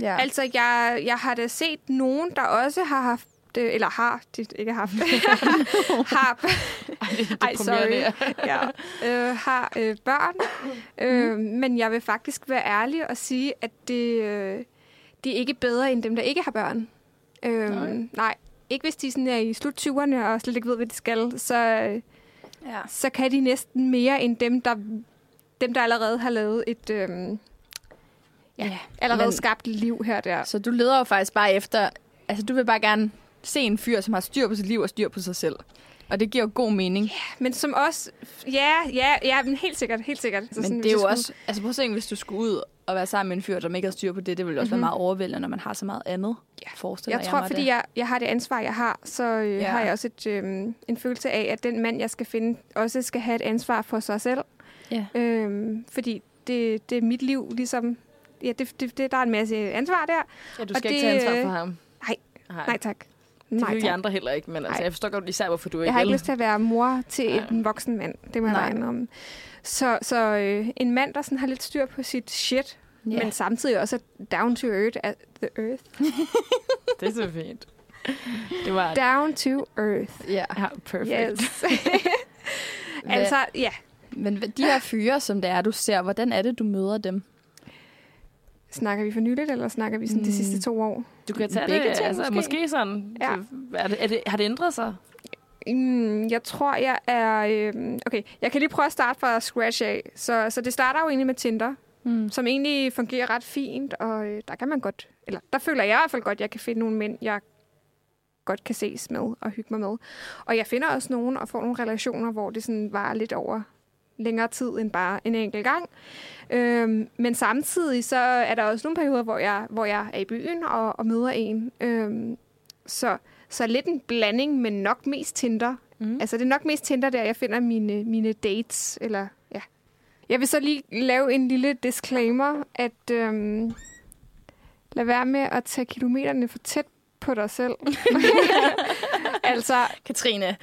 ja. Altså, jeg, jeg har da set nogen, der også har haft øh, eller har, de ikke haft, (laughs) har, Ej, det er deprimerende. ja, øh, har øh, børn. Øh, men jeg vil faktisk være ærlig og sige, at det, øh, det er ikke bedre end dem, der ikke har børn. Øh, Nej. nej. Ikke hvis de sådan er i slut 20'erne og slet ikke ved, hvad de skal, så, ja. så kan de næsten mere end dem, der, dem, der allerede har lavet et... Øh, ja, allerede men- skabt liv her der. Så du leder jo faktisk bare efter... Altså, du vil bare gerne se en fyr, som har styr på sit liv og styr på sig selv. Og det giver jo god mening. Men som også... Ja, ja, ja, men helt sikkert, helt sikkert. Så Men hvis det er jo jeg også... Altså, prøv at se, hvis du skulle ud og være sammen med en fyr, som ikke har styr på det, det ville også mm-hmm. være Mhm. meget overvældende, når man har så meget andet. Ja. Forestiller Jeg tror, mig fordi det. jeg, jeg har det ansvar, jeg har, så øh, Ja. har jeg også et, øh, en følelse af, at den mand, jeg skal finde, også skal have et ansvar for sig selv. Ja. Øhm, fordi det, det er mit liv, ligesom... Ja, det, det, det, der er en masse ansvar der. Ja, du Og skal ikke det, tage ansvar øh, for ham. nej. Nej, Nej, tak. det vil vi andre heller ikke, men altså, Nej. jeg forstår godt især, hvorfor du ikke Jeg har ikke vil. lyst til at være mor til Nej. en voksen mand. Det må jeg regne om. Så, så øh, en mand, der sådan har lidt styr på sit shit, Ja. men samtidig også down to earth. At the earth. (laughs) Det er så fint. Det var... Down to earth. Ja. Ja, perfekt. Yes. (laughs) (laughs) altså, ja. Men de her fyre, som det er, du ser, hvordan er det, du møder dem? Snakker vi for nyligt, eller snakker vi sådan de Mm. sidste to år? Du kan tage Begge det, ting, altså, måske. måske. sådan. Ja. Er det, er det, har det ændret sig? Mm, jeg tror, jeg er... Øh, okay, jeg kan lige prøve at starte fra scratch af. Så, så det starter jo egentlig med Tinder, Mm. som egentlig fungerer ret fint, og øh, der kan man godt... Eller der føler jeg i hvert fald godt, at jeg kan finde nogle mænd, jeg godt kan ses med og hygge mig med. Og jeg finder også nogen og får nogle relationer, hvor det sådan var lidt over længere tid end bare en enkelt gang. Øhm, men samtidig så er der også nogle perioder, hvor jeg, hvor jeg er i byen og, og møder en. Øhm, så, så lidt en blanding, men nok mest Tinder. Mm. Altså, det er nok mest Tinder, der jeg finder mine, mine dates. Eller. Jeg vil så lige lave en lille disclaimer, at øhm, lad være med at tage kilometerne for tæt på dig selv. (laughs) altså, Katrine,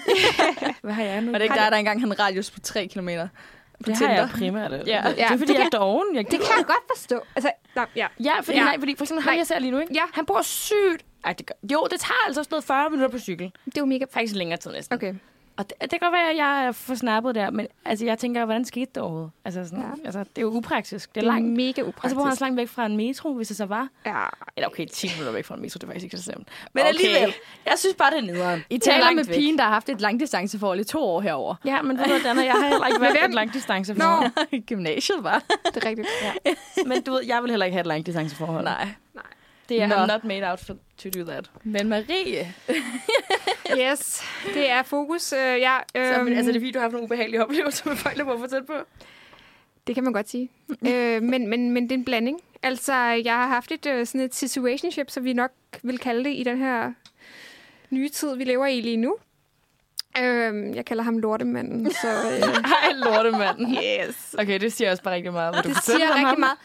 (laughs) Hvad har jeg nu? var det ikke dig, der engang havde en radius på 3 km? På det Tinder? har jeg primært. Ja. Ja. Det er fordi, det jeg kan- er doven. Jeg det kan jeg godt forstå. Altså, nå, ja. Ja, fordi, Ja. Nej, fordi for eksempel ham, Nej. jeg ser lige nu, ikke? Ja. Han bor sygt... Ej, det gør... Jo, det tager altså sådan noget 40 minutter på cykel. Det er jo mega... Faktisk længere tid næsten. Okay. Og det, det kan godt være, at jeg er for snappet der, men altså, jeg tænker, hvordan skete det overhovedet? Altså, sådan, Ja. ja. altså, det er jo upraktisk. Det er Det er langt. mega Og så upraktisk. bor han så langt væk fra en metro, hvis det så var. Ja, Eller okay, 10 minutter væk fra en metro, det er faktisk ikke så slemt. Men Okay. alligevel, jeg synes bare, det er nederen. I er taler med væk. pigen, der har haft et langdistanceforhold i to år herover. Ja, men ved du, Dana, jeg har heller ikke (laughs) været et langdistance Nå, (laughs) for. Gymnasiet, var. det er rigtigt. Men du ved, jeg vil heller ikke have et langdistanceforhold. Nej. Det er Nå. Not made out for, to do that. Men Marie, (laughs) Yes, det er fokus. Øh, ja, Så, øhm, men, altså, det er fordi, du har haft nogle ubehagelige oplevelser med folk, der må få tæt på. Det kan man godt sige. øh, men, men, men det er en blanding. Altså, jeg har haft et, øh, sådan et situationship, som vi nok vil kalde det i den her nye tid, vi lever i lige nu. Øh, jeg kalder ham lortemanden. Så, øh, (laughs) Hej, lortemanden. yes. Okay, det siger også bare rigtig meget. Du Det fortælle siger rigtig ham? meget.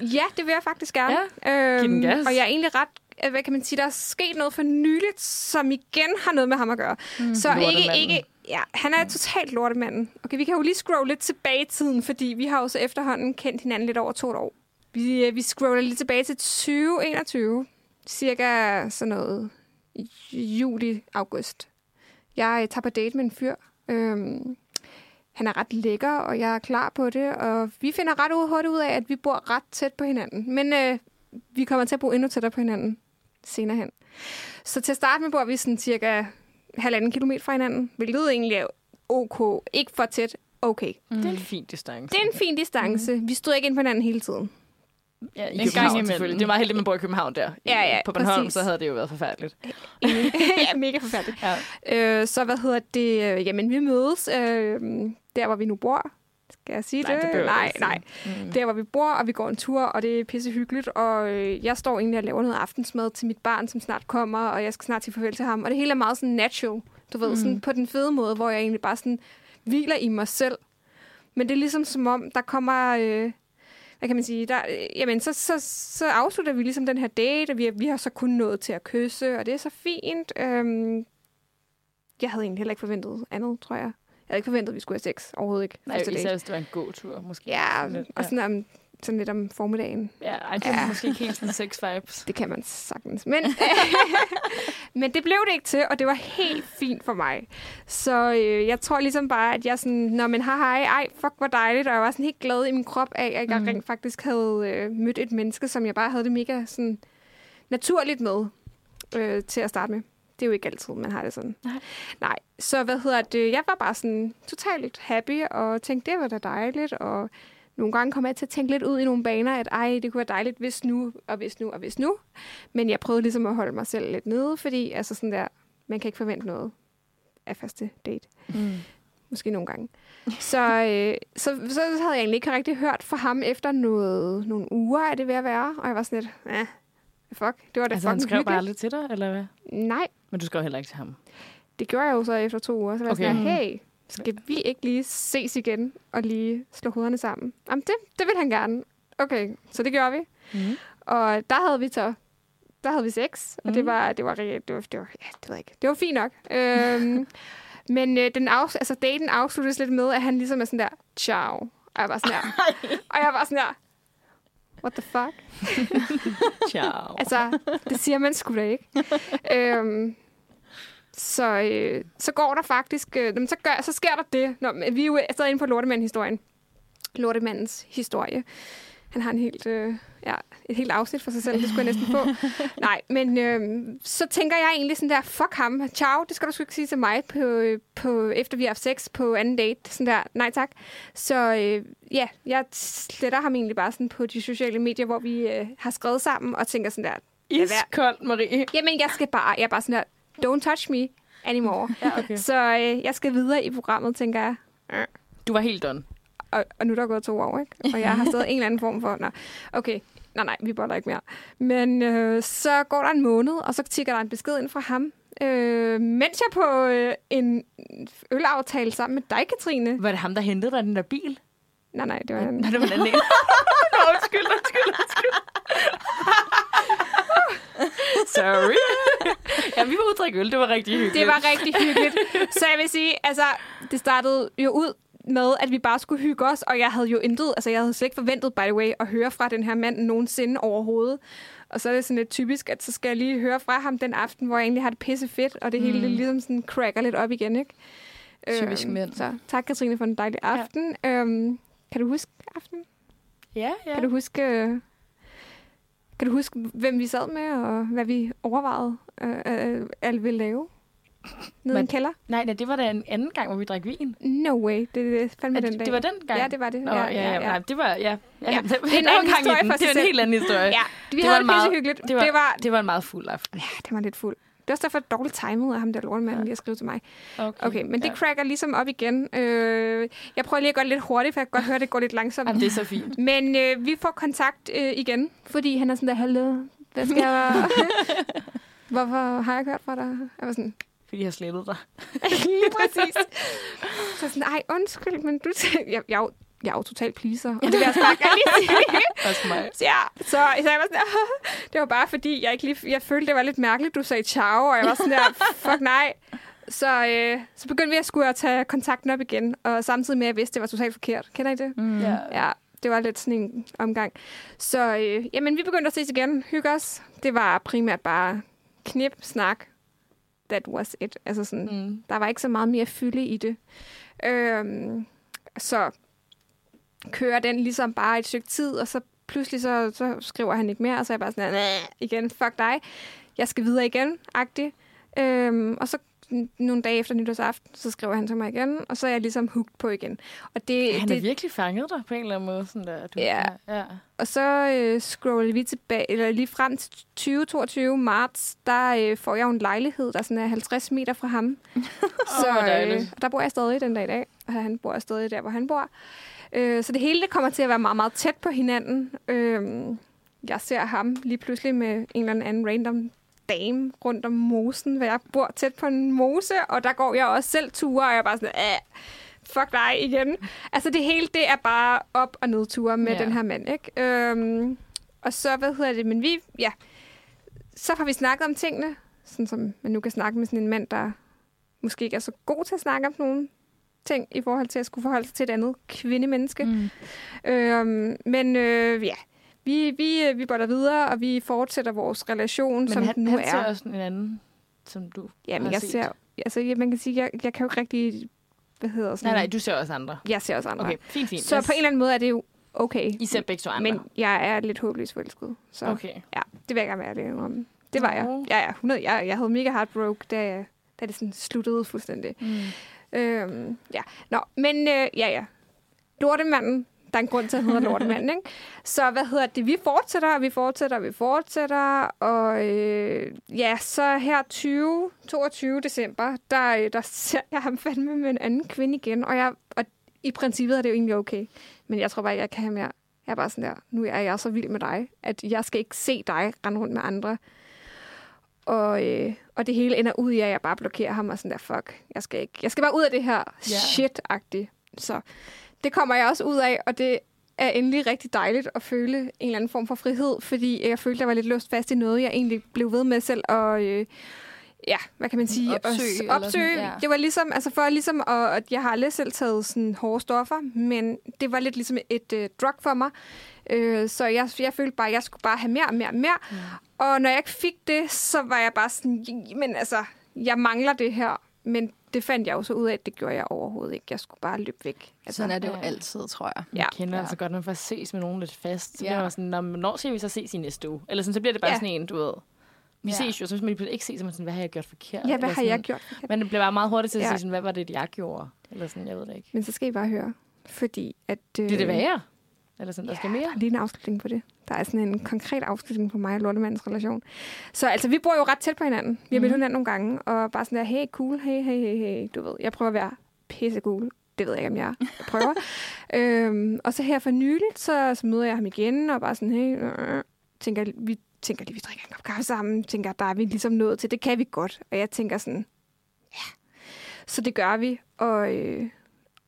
Ja, det vil jeg faktisk gerne. Øhm, Giv den gas. Og jeg er egentlig ret, øh, hvad kan man sige, der er sket noget for nyligt, som igen har noget med ham at gøre. Mm, så ikke, ikke, ja, han er totalt lortemanden. Okay, vi kan jo lige scrolle lidt tilbage i tiden, fordi vi har jo så efterhånden kendt hinanden lidt over to år. Vi, øh, vi scroller lidt tilbage til 2021, cirka sådan noget i juli-august. Jeg øh, tager på date med en fyr. Øhm, han er ret lækker, og jeg er klar på det. Og vi finder ret hurtigt ud af, at vi bor ret tæt på hinanden. Men øh, vi kommer til at bo endnu tættere på hinanden senere hen. Så til at starte med bor vi sådan cirka halvanden kilometer fra hinanden, hvilket egentlig er ok. Ikke for tæt, okay. Det er en fin distance. Det er en fin distance. Mm. Vi stod ikke ind på hinanden hele tiden. Ja, i En gang imellem. Det er meget heldigt, at man bor i København der. Ja, ja, På Bornholm, præcis. så havde det jo været forfærdeligt. (laughs) ja, mega forfærdeligt. Ja. Øh, så hvad hedder det? Øh, jamen, vi mødes øh, der, hvor vi nu bor. Skal jeg sige Nej, det? det nej, ikke nej. Mm. Der, hvor vi bor, og vi går en tur, og det er pisse hyggeligt. Og øh, jeg står egentlig og laver noget aftensmad til mit barn, som snart kommer, og jeg skal snart sige farvel til ham. Og det hele er meget sådan natural, du ved, mm. sådan på den fede måde, hvor jeg egentlig bare sådan hviler i mig selv. Men det er ligesom som om, der kommer... Øh, hvad kan man sige? Der, øh, jamen, så, så, så afslutter vi ligesom den her date, og vi, vi har så kun nået til at kysse, og det er så fint. Øhm, jeg havde egentlig heller ikke forventet andet, tror jeg. Jeg havde ikke forventet, at vi skulle have sex. Overhovedet ikke. Nej, især hvis det var en god tur, måske. Ja, Sådan og sådan, om, sådan lidt om formiddagen. Ja, ej, det er Ja. måske ikke helt sådan sex vibes. Det kan man sagtens. Men, (laughs) men det blev det ikke til, og det var helt fint for mig. Så øh, jeg tror ligesom bare, at jeg sådan, når man har hej, ej, fuck, hvor dejligt, og jeg var sådan helt glad i min krop af, at jeg Mhm. rent faktisk havde øh, mødt et menneske, som jeg bare havde det mega sådan naturligt med øh, til at starte med. Det er jo ikke altid, man har det sådan. Nej. Nej. Så hvad hedder det? Jeg var bare sådan totalt happy, og tænkte, det var da dejligt, og nogle gange kom jeg til at tænke lidt ud i nogle baner, at ej, det kunne være dejligt, hvis nu, og hvis nu, og hvis nu. Men jeg prøvede ligesom at holde mig selv lidt nede, fordi altså sådan der, man kan ikke forvente noget af første date. Mm. Måske nogle gange. Så, øh, så, så havde jeg egentlig ikke rigtig hørt fra ham efter noget, nogle uger, er det ved at være. Og jeg var sådan lidt, eh, fuck, det var da Altså, han fucking skrev bare hyggeligt. aldrig til dig, eller hvad? Nej, Men du skrev heller ikke til ham. det gjorde jeg jo så efter to uger. Så var jeg Okay. sådan, her, hey, skal vi ikke lige ses igen og lige slå hovederne sammen? Jamen, det, det vil han gerne. Okay, så det gjorde vi. Mm. Og der havde vi så der havde vi sex, og det Mhm. var det var rigtig- det var, det var ja, det jeg ikke. Det var fint nok. øhm, (laughs) men øh, den af, altså daten afsluttes lidt med at han ligesom er sådan der ciao. Og jeg var sådan der. (laughs) og jeg var sådan der. What the fuck? (laughs) Ciao. Altså, det siger man sgu da ikke. øhm, så, øh, så går der faktisk... Øh, så, gør, så sker der det. Nå, men vi er jo stadig inde på Lortemanden-historien. Lortemandens historie. Han har en helt, øh, ja, et helt afsnit for sig selv, det skulle jeg næsten få. (laughs) Nej, men øh, så tænker jeg egentlig sådan der, fuck ham, ciao, det skal du sgu ikke sige til mig, på, øh, på, efter vi har haft sex på anden date. Sådan der, nej tak. Så øh, ja, jeg sletter ham egentlig bare sådan på de sociale medier, hvor vi øh, har skrevet sammen, og tænker sådan der, Iskoldt, Marie. Jamen, jeg skal bare, jeg er bare sådan der, don't touch me anymore. (laughs) Ja, okay. Så øh, jeg skal videre i programmet, tænker jeg. Du var helt done. Og, og nu er der gået to år, ikke? Og jeg har stadig en eller anden form for, nå, okay, nej, nej, vi boller ikke mere. Men øh, så går der en måned, og så tigger der en besked ind fra ham, øh, mens jeg på øh, en ølaftale sammen med dig, Katrine. Var det ham, der hentede dig den der bil? Nej, nej, det var en... Nej, det var en anden (laughs) undskyld, undskyld, undskyld. (laughs) Sorry. ja, vi var ude drikke øl. Det var rigtig hyggeligt. Det var rigtig hyggeligt. Så jeg vil sige, altså, det startede jo ud med, at vi bare skulle hygge os, og jeg havde jo intet, altså jeg havde slet ikke forventet, by the way, at høre fra den her mand nogensinde overhovedet. Og så er det sådan lidt typisk, at så skal jeg lige høre fra ham den aften, hvor jeg egentlig har det pisse fedt, og det hele Mm. det ligesom sådan cracker lidt op igen, ikke? Typisk mænd. Så tak, Katrine, for en dejlig aften. Ja. Øhm, kan du huske aftenen? Ja, ja. Kan du huske... øh, Kan du huske, hvem vi sad med, og hvad vi overvejede, øh, øh, alle ville lave? Nede i en Men- kælder? Nej, nej, det var da en anden gang, hvor vi drak vin. No way. Det er fandme den det, dag. det var den gang? Ja, det var det. Nå, ja, ja, ja. Nej, det var, ja. ja, Ja, (laughs) det, det er en anden historie for Det var sig en helt anden historie. Ja, vi Det havde var det meget- hyggeligt. Det var, det var, det var en meget fuld aften. ja, det var lidt fuld. Det var også derfor dårligt timet af ham der lortemanden Ja. lige at skrive til mig. Okay, Okay, men det ja. cracker ligesom op igen. Øh, jeg prøver lige at gøre det lidt hurtigt, for jeg kan godt høre, at det går lidt langsomt. Jamen, det er så fint. Men øh, vi får kontakt øh, igen, fordi han er sådan der, hallo, hvad skal jeg... (laughs) (laughs) Hvorfor har jeg hørt fra dig? Jeg var sådan, Fordi jeg har slettet dig. (laughs) lige præcis. Så sådan, ej, undskyld, men du... jeg, jeg, er jeg er jo totalt pleaser, og det vil jeg også bare gerne lige sige. (laughs) Også mig. Så, ja, så, så jeg var sådan der, (laughs) det var bare fordi, jeg ikke lige, jeg følte, det var lidt mærkeligt, du sagde ciao, og jeg var sådan der, (laughs) fuck nej. Så, øh, så begyndte vi at skulle at tage kontakten op igen, og samtidig med, at jeg vidste, det var totalt forkert. Kender I det? Mm. Ja. Ja, det var lidt sådan en omgang. Så øh, jamen, vi begyndte at ses igen, hygge os. Det var primært bare knip, snak. That was it. Altså sådan, Mm. der var ikke så meget mere fylde i det. Øhm, så kører den ligesom bare et stykke tid, og så pludselig så, så skriver han ikke mere, og så er jeg bare sådan, "Næh, igen, fuck dig, jeg skal videre igen, agtig. Øhm, og så nogle dage efter nytårsaften, så skriver han til mig igen, og så er jeg ligesom hooked på igen. Og det, Han det, har virkelig fanget dig på en eller anden måde. Sådan der. Du, Ja. ja. Og så øh, scroller vi tilbage, eller lige frem til 2022 marts, der øh, får jeg jo en lejlighed, der sådan er 50 meter fra ham. (laughs) så øh, og der bor jeg stadig den dag i dag, og han bor stadig der, hvor han bor. Øh, så det hele det kommer til at være meget, meget tæt på hinanden. Øh, jeg ser ham lige pludselig med en eller anden random dame rundt om mosen, hvor jeg bor tæt på en mose, og der går jeg også selv ture, og jeg er bare sådan, Æh, fuck dig igen. Altså det hele, det er bare op- og nedture med Ja. den her mand, ikke? Øhm, og så, hvad hedder det, men vi, ja, så har vi snakket om tingene, sådan som man nu kan snakke med sådan en mand, der måske ikke er så god til at snakke om nogle ting i forhold til at skulle forholde sig til et andet kvindemenneske. Mm. Øhm, men øh, ja, vi, vi, vi boller videre, og vi fortsætter vores relation, Men som han, den nu han er. ser også en anden, som du Jamen, har jeg set. ser, altså, ja, man kan sige, jeg, jeg kan jo ikke rigtig, hvad hedder sådan, Nej, nej, du ser også andre. jeg ser også andre. Okay, fint, fint. Så på en eller anden måde er det jo okay. I ser begge to andre. Men jeg er lidt håbløst forelsket. Så Okay. ja, det vil jeg gerne være ærlig om. Det var jeg. Nå. Ja, ja, 100, jeg, jeg havde mega heartbroke, da, jeg- da det sådan sluttede fuldstændig. Mm. Øhm, ja, nå, men øh, ja, ja. Lortemanden, der er en grund til, at han hedder Lortemanden, ikke? (laughs) Så hvad hedder det? Vi fortsætter, og vi fortsætter, og vi fortsætter, og øh, ja, så her 20, 22 december, der, øh, der ser jeg ham fandme med en anden kvinde igen, og, jeg, og i princippet er det jo egentlig okay, men jeg tror bare, jeg kan have mere. Jeg er bare sådan der, nu er jeg så vild med dig, at jeg skal ikke se dig rende rundt med andre. Og, øh, og det hele ender ud i, at jeg bare blokerer ham og sådan der, fuck, jeg skal, ikke, jeg skal bare ud af det her Ja. shit-agtigt. Så det kommer jeg også ud af, og det er endelig rigtig dejligt at føle en eller anden form for frihed, fordi jeg følte, jeg var lidt låst fast i noget, jeg egentlig blev ved med selv og øh, ja, hvad kan man sige? Opsøge, At- opsøge. sådan, ja. Det var ligesom, altså for ligesom, at, at jeg har aldrig selv taget sådan hårde stoffer, men det var lidt ligesom et øh, drug for mig. Øh, så jeg, jeg følte bare, at jeg skulle bare have mere og mere og mere. Mm. Og når jeg ikke fik det, så var jeg bare sådan, men altså, jeg mangler det her. Men det fandt jeg jo så ud af, at det gjorde jeg overhovedet ikke. Jeg skulle bare løbe væk. Altså, Sådan er det jo ja. altid, tror jeg. Jeg Ja. kender Ja. altså godt, når man først ses med nogen lidt fast. Så Ja. bliver man sådan, "Nå, men hvornår skal vi så ses i næste uge? Eller sådan, så bliver det bare Ja. sådan en, du ved. Vi Ja. ses jo, så hvis man pludselig ikke ses, så er man sådan, hvad har jeg gjort forkert? Ja, hvad har sådan, jeg gjort? Men det bliver bare meget hurtigt til at Ja. sige, sådan, hvad var det, jeg gjorde? Eller sådan, jeg ved det ikke. Men så skal I bare høre. Fordi at... Øh, Bliver det værre? Eller sådan, der skal mere? Der er lige en afslutning på det. Der er sådan en konkret afslutning på mig og Lortemandens relation. Så altså, vi bor jo ret tæt på hinanden. Vi har mødt Mhm. hinanden nogle gange, og bare sådan der, hey, cool, hey, hey, hey, hey. Du ved, jeg prøver at være pisse cool. Det ved jeg ikke, om jeg jeg prøver. (laughs) øhm, og så her for nyligt, så, så møder jeg ham igen, og bare sådan, hey, øh, tænker, vi tænker lige, vi drikker en kop kaffe sammen. Tænker, der er vi ligesom nået til. Det kan vi godt. Og jeg tænker sådan, ja. Så det gør vi. Og, øh,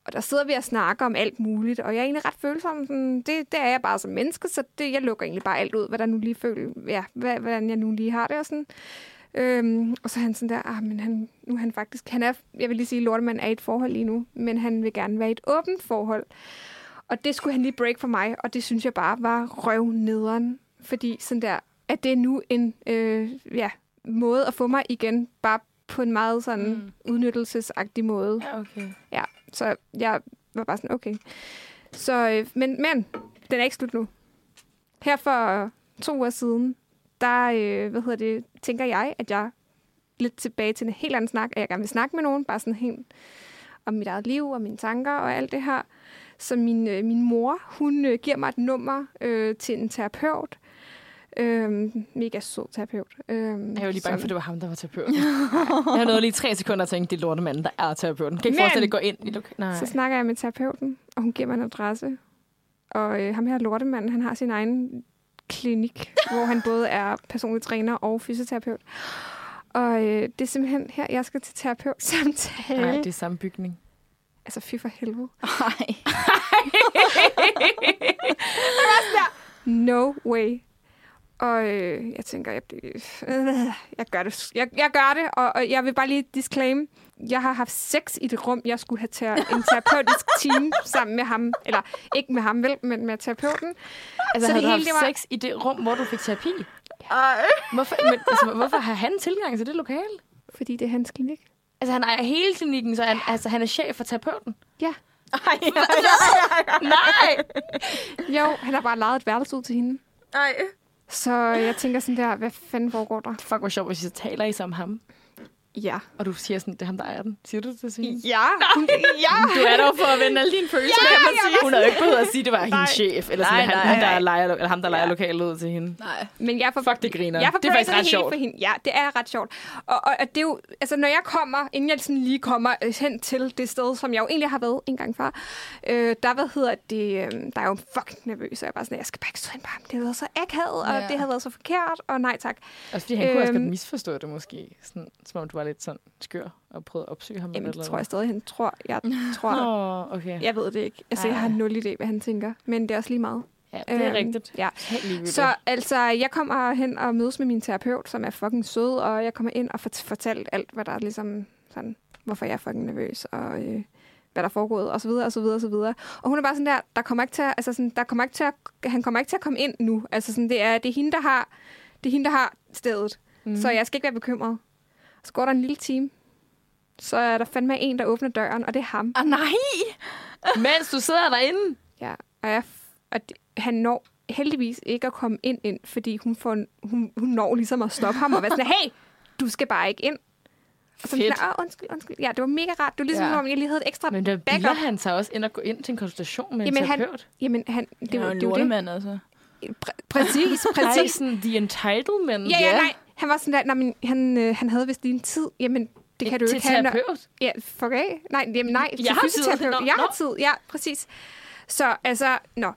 og der sidder vi og snakker om alt muligt, og jeg er egentlig ret følsom. Sådan, det, det er jeg bare som menneske, så det, jeg lukker egentlig bare alt ud, hvad der nu lige føler, ja, hvad, hvordan jeg nu lige har det og sådan. Øhm, og så er han sådan der, ah, men han, nu er han faktisk, han er, jeg vil lige sige, Lortemann er i et forhold lige nu, men han vil gerne være i et åbent forhold. Og det skulle han lige break for mig, og det synes jeg bare var røvnederen. Fordi sådan der, at det er nu en øh, ja, måde at få mig igen, bare på en meget sådan Mm. udnyttelsesagtig måde. Ja, okay. Så jeg var bare sådan, okay. Så, øh, men, men, den er ikke slut nu. Her for to uger siden, der, øh, hvad hedder det, tænker jeg, at jeg lidt tilbage til en helt anden snak, at jeg gerne vil snakke med nogen, bare sådan helt om mit eget liv og mine tanker og alt det her. Så min, øh, min mor, hun øh, giver mig et nummer øh, til en terapeut. Øh, mega sød terapeut. Øh, Jeg var lige bange for, at det var ham, der var terapeuten. (laughs) jeg nåede lige tre sekunder og tænkte, det er lortemanden, der er terapeuten. Kan ikke Men- forestille at gå ind i. Nej. Så snakker jeg med terapeuten, og hun giver mig en adresse. Og øh, ham her, lortemanden, han har sin egen klinik, (laughs) hvor han både er personlig træner og fysioterapeut. Og øh, det er simpelthen her, jeg skal til terapeutsamtale. Nej, det er samme bygning. Altså, fy for helvede. Nej. (laughs) No way. Og øh, jeg tænker, jeg, øh, jeg gør det. Jeg, jeg gør det, og, og jeg vil bare lige disclaim. Jeg har haft sex i det rum, jeg skulle have ter- en terapeutisk (laughs) team sammen med ham. Eller ikke med ham, vel, men med terapeuten. Altså, Så det du hele, haft det var- sex i det rum, hvor du fik terapi? Ej. Hvorfor, men, altså, hvorfor har han tilgang til det lokale? Fordi det er hans klinik. Altså, han ejer hele klinikken, så han, altså, han er chef for terapeuten. Ja. Ej. (laughs) Nej! Jo, han har bare lejet et værelse ud til hende. Ej. Så jeg tænker sådan der, hvad fanden foregår der? Fuck, hvor sjovt, hvis I taler I som ham. Ja. Og du siger sådan, det er ham, der ejer den. Siger du det til hende? Ja, hun, (laughs) ja. Du er der for at vende alle dine følelser, Ja, kan man jeg sige. Hun havde jo ikke behøvet at sige, at det var hendes Nej. chef. Eller Nej, sådan, han, nej, han, der nej. leger, eller ham, der leger Ja. lokalet ud til hende. Nej. Men jeg får, Fuck, det griner. Jeg det er faktisk ret sjovt. For hende. Ja, det er ret sjovt. Og, og, og det er jo, altså når jeg kommer, inden jeg sådan lige kommer øh, hen til det sted, som jeg jo egentlig har været en gang før, øh, der, hvad hedder det, øh, der er jo fucking nervøs, og jeg er bare sådan, jeg skal bare ikke stå ind på ham. Det har været så akavet, og Ja. det har været så forkert, og nej tak. Også fordi han kunne også Øhm. godt misforstå det måske. Sådan, som om du var lidt sådan skør og prøvede at opsøge ham. Jamen, eller det tror jeg stadig, han tror. Jeg (laughs) tror, Nå, okay. jeg ved det ikke. Altså, jeg har Ej. nul idé, hvad han tænker, men det er også lige meget. Ja, det er Øhm, rigtigt. Ja. Så altså, jeg kommer hen og mødes med min terapeut, som er fucking sød, og jeg kommer ind og får fortalt alt, hvad der er ligesom sådan, hvorfor jeg er fucking nervøs, og øh, hvad der er foregået, og så videre, og så videre, og så videre. Og hun er bare sådan der, der kommer ikke til at, altså sådan, der kommer ikke til at, han kommer ikke til at komme ind nu. Altså sådan, det er, det er hende, der har, det er hende, der har stedet. Mm. Så jeg skal ikke være bekymret. Så går der en lille time, så er der fandme en, der åbner døren, og det er ham. Ah, nej. (laughs) Mens du sidder derinde. Ja, og, jeg, og det, han når heldigvis ikke at komme ind, ind fordi hun, får, hun, hun når ligesom at stoppe ham og være sådan, hey, du skal bare ikke ind. Og så Fedt. sådan, "Åh, undskyld, undskyld. Ja, det var mega rart. Det var ligesom, Ja. ja. om jeg lige havde et ekstra... Men der backup. bilder han sig også ind at gå ind til en konsultation med Jamen, en han- terapeut. Jamen, han, det, Det var, det, var det. altså. Præ- præcis, Nej, præcis. sådan the entitlement. Ja, ja, nej. Han var sådan der, nej, men han, øh, han havde vist lige en tid. Jamen, det kan du jo til ikke have. når- terapeut. Ja, fuck af. Nej, jamen, nej. til Jeg har tid. fysioterapeut. Jeg har tid, ja, præcis. Så altså, nå,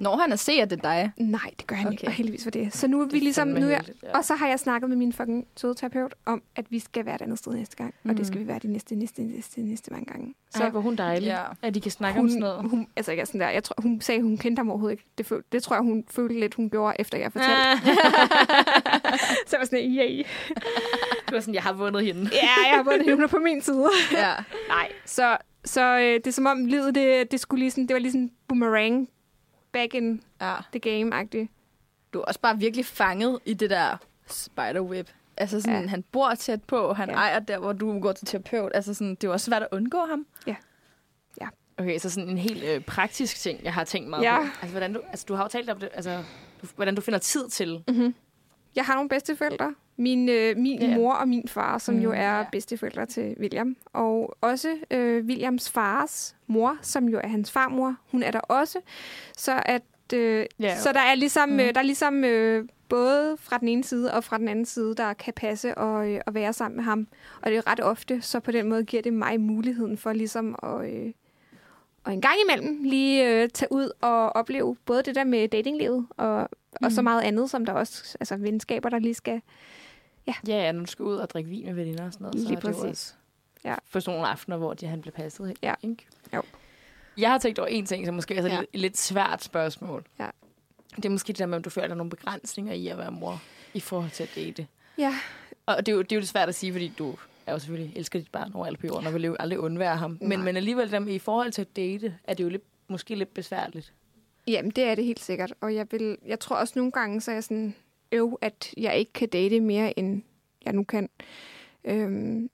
Når han at se, at det er dig. nej, det gør han okay. ikke, og heldigvis for det. Så nu er vi er ligesom, nu er, heldigt, ja. og så har jeg snakket med min fucking søde terapeut om, at vi skal være et andet sted næste gang. Mm. Og det skal vi være de næste, næste, næste, næste mange gange. Så Ej, hvor hun dejlig. Ja. At de kan snakke om sådan noget. hun, hun, altså ikke sådan der, jeg tror, hun sagde, hun kendte ham overhovedet ikke. Det, føl, det tror jeg, hun følte lidt, hun gjorde, efter jeg fortalte. Ah. (laughs) Så jeg var sådan, yay. Du var sådan, jeg har vundet hende. Ja, jeg har vundet hende på min side. Ja. (laughs) Nej, så, så øh, det er som om livet, det, det, skulle lige sådan, det var lige sådan boomerang back in ja. the game-agtigt. Du er også bare virkelig fanget i det der spiderweb. Altså sådan, Ja. ja. han bor tæt på, han Ja. ja. ejer der, hvor du går til terapeut. Altså sådan, det er jo også svært at undgå ham. Okay, så sådan en helt øh, praktisk ting, jeg har tænkt meget Ja. på. Altså, hvordan du, altså, du har jo talt om det, altså, du, hvordan du finder tid til. Mm-hmm. Jeg har nogle bedsteforældre. Min, øh, min Ja. mor og min far, som mm, jo Mm, er ja. bedsteforældre til William. Og også øh, Williams fars mor, som jo er hans farmor. Hun er der også. Så, at, øh, Ja. så der er ligesom, Mm. øh, der er ligesom øh, både fra den ene side og fra den anden side, der kan passe og, øh, at være sammen med ham. Og det er ret ofte, så på den måde giver det mig muligheden for ligesom at... Øh, og en gang imellem lige øh, tage ud og opleve både det der med datinglivet og, mm. og så Mhm. meget andet, som der også, altså venskaber, der lige skal... Ja, ja, når du skal ud og drikke vin med veninder og sådan noget, så Lige er det præcis. også Ja. for sådan nogle aftener, hvor de, han bliver passet. Ja. Ikke? Jo. Jeg har tænkt over en ting, som måske er Ja. et lidt svært spørgsmål. Ja. Det er måske det der med, om du føler, der er nogle begrænsninger i at være mor i forhold til at date. Ja, Og det er, jo, det er jo lidt svært at sige, fordi du er jo selvfølgelig elsker dit barn over alle på jorden, og vil jo aldrig undvære ham. Men, Nej. men alligevel, der, med- i forhold til at date, er det jo lidt, måske lidt besværligt. Jamen, det er det helt sikkert. Og jeg, vil, jeg tror også nogle gange, så er jeg sådan... øv, at jeg ikke kan date mere, end jeg nu kan. Øhm,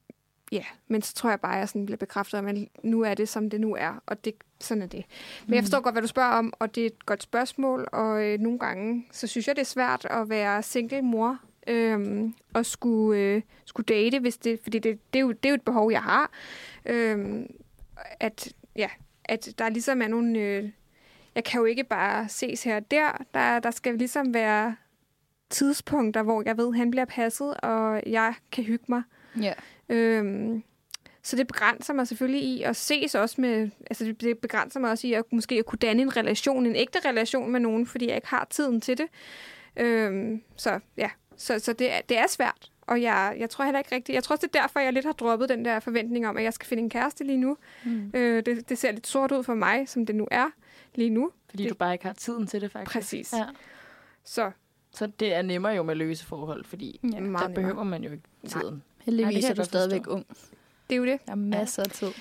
ja, men så tror jeg bare, at jeg sådan bliver bekræftet at nu er det, som det nu er, og det, sådan er det. Men jeg forstår godt, hvad du spørger om, og det er et godt spørgsmål, og øh, nogle gange, så synes jeg, det er svært at være single mor, øhm, og skulle, øh, skulle date, hvis det, fordi det, det, er jo, det er jo et behov, jeg har. Øhm, at, ja, at der ligesom er nogle... Øh, jeg kan jo ikke bare ses her og der. der. Der skal ligesom være tidspunkter, hvor jeg ved, at han bliver passet, og jeg kan hygge mig. Ja. Øhm, så det begrænser mig selvfølgelig i at ses også med... Altså det begrænser mig også i at måske at kunne danne en relation, en ægte relation med nogen, fordi jeg ikke har tiden til det. Øhm, så ja, så, så det, er, det er svært. Og jeg, jeg tror heller ikke rigtigt... Jeg tror også, det er derfor, jeg lidt har droppet den der forventning om, at jeg skal finde en kæreste lige nu. Mm. Øh, det, det ser lidt sort ud for mig, som det nu er lige nu. Fordi Det- du bare ikke har tiden til det, faktisk. Præcis. Ja. Så Så det er nemmere jo med løse forhold, fordi Ja, der nemmere. behøver man jo ikke tiden. Nej, Heldigvis det kan er du stadigvæk forstå. ung. Det er jo det. Der er masser af tid. (laughs)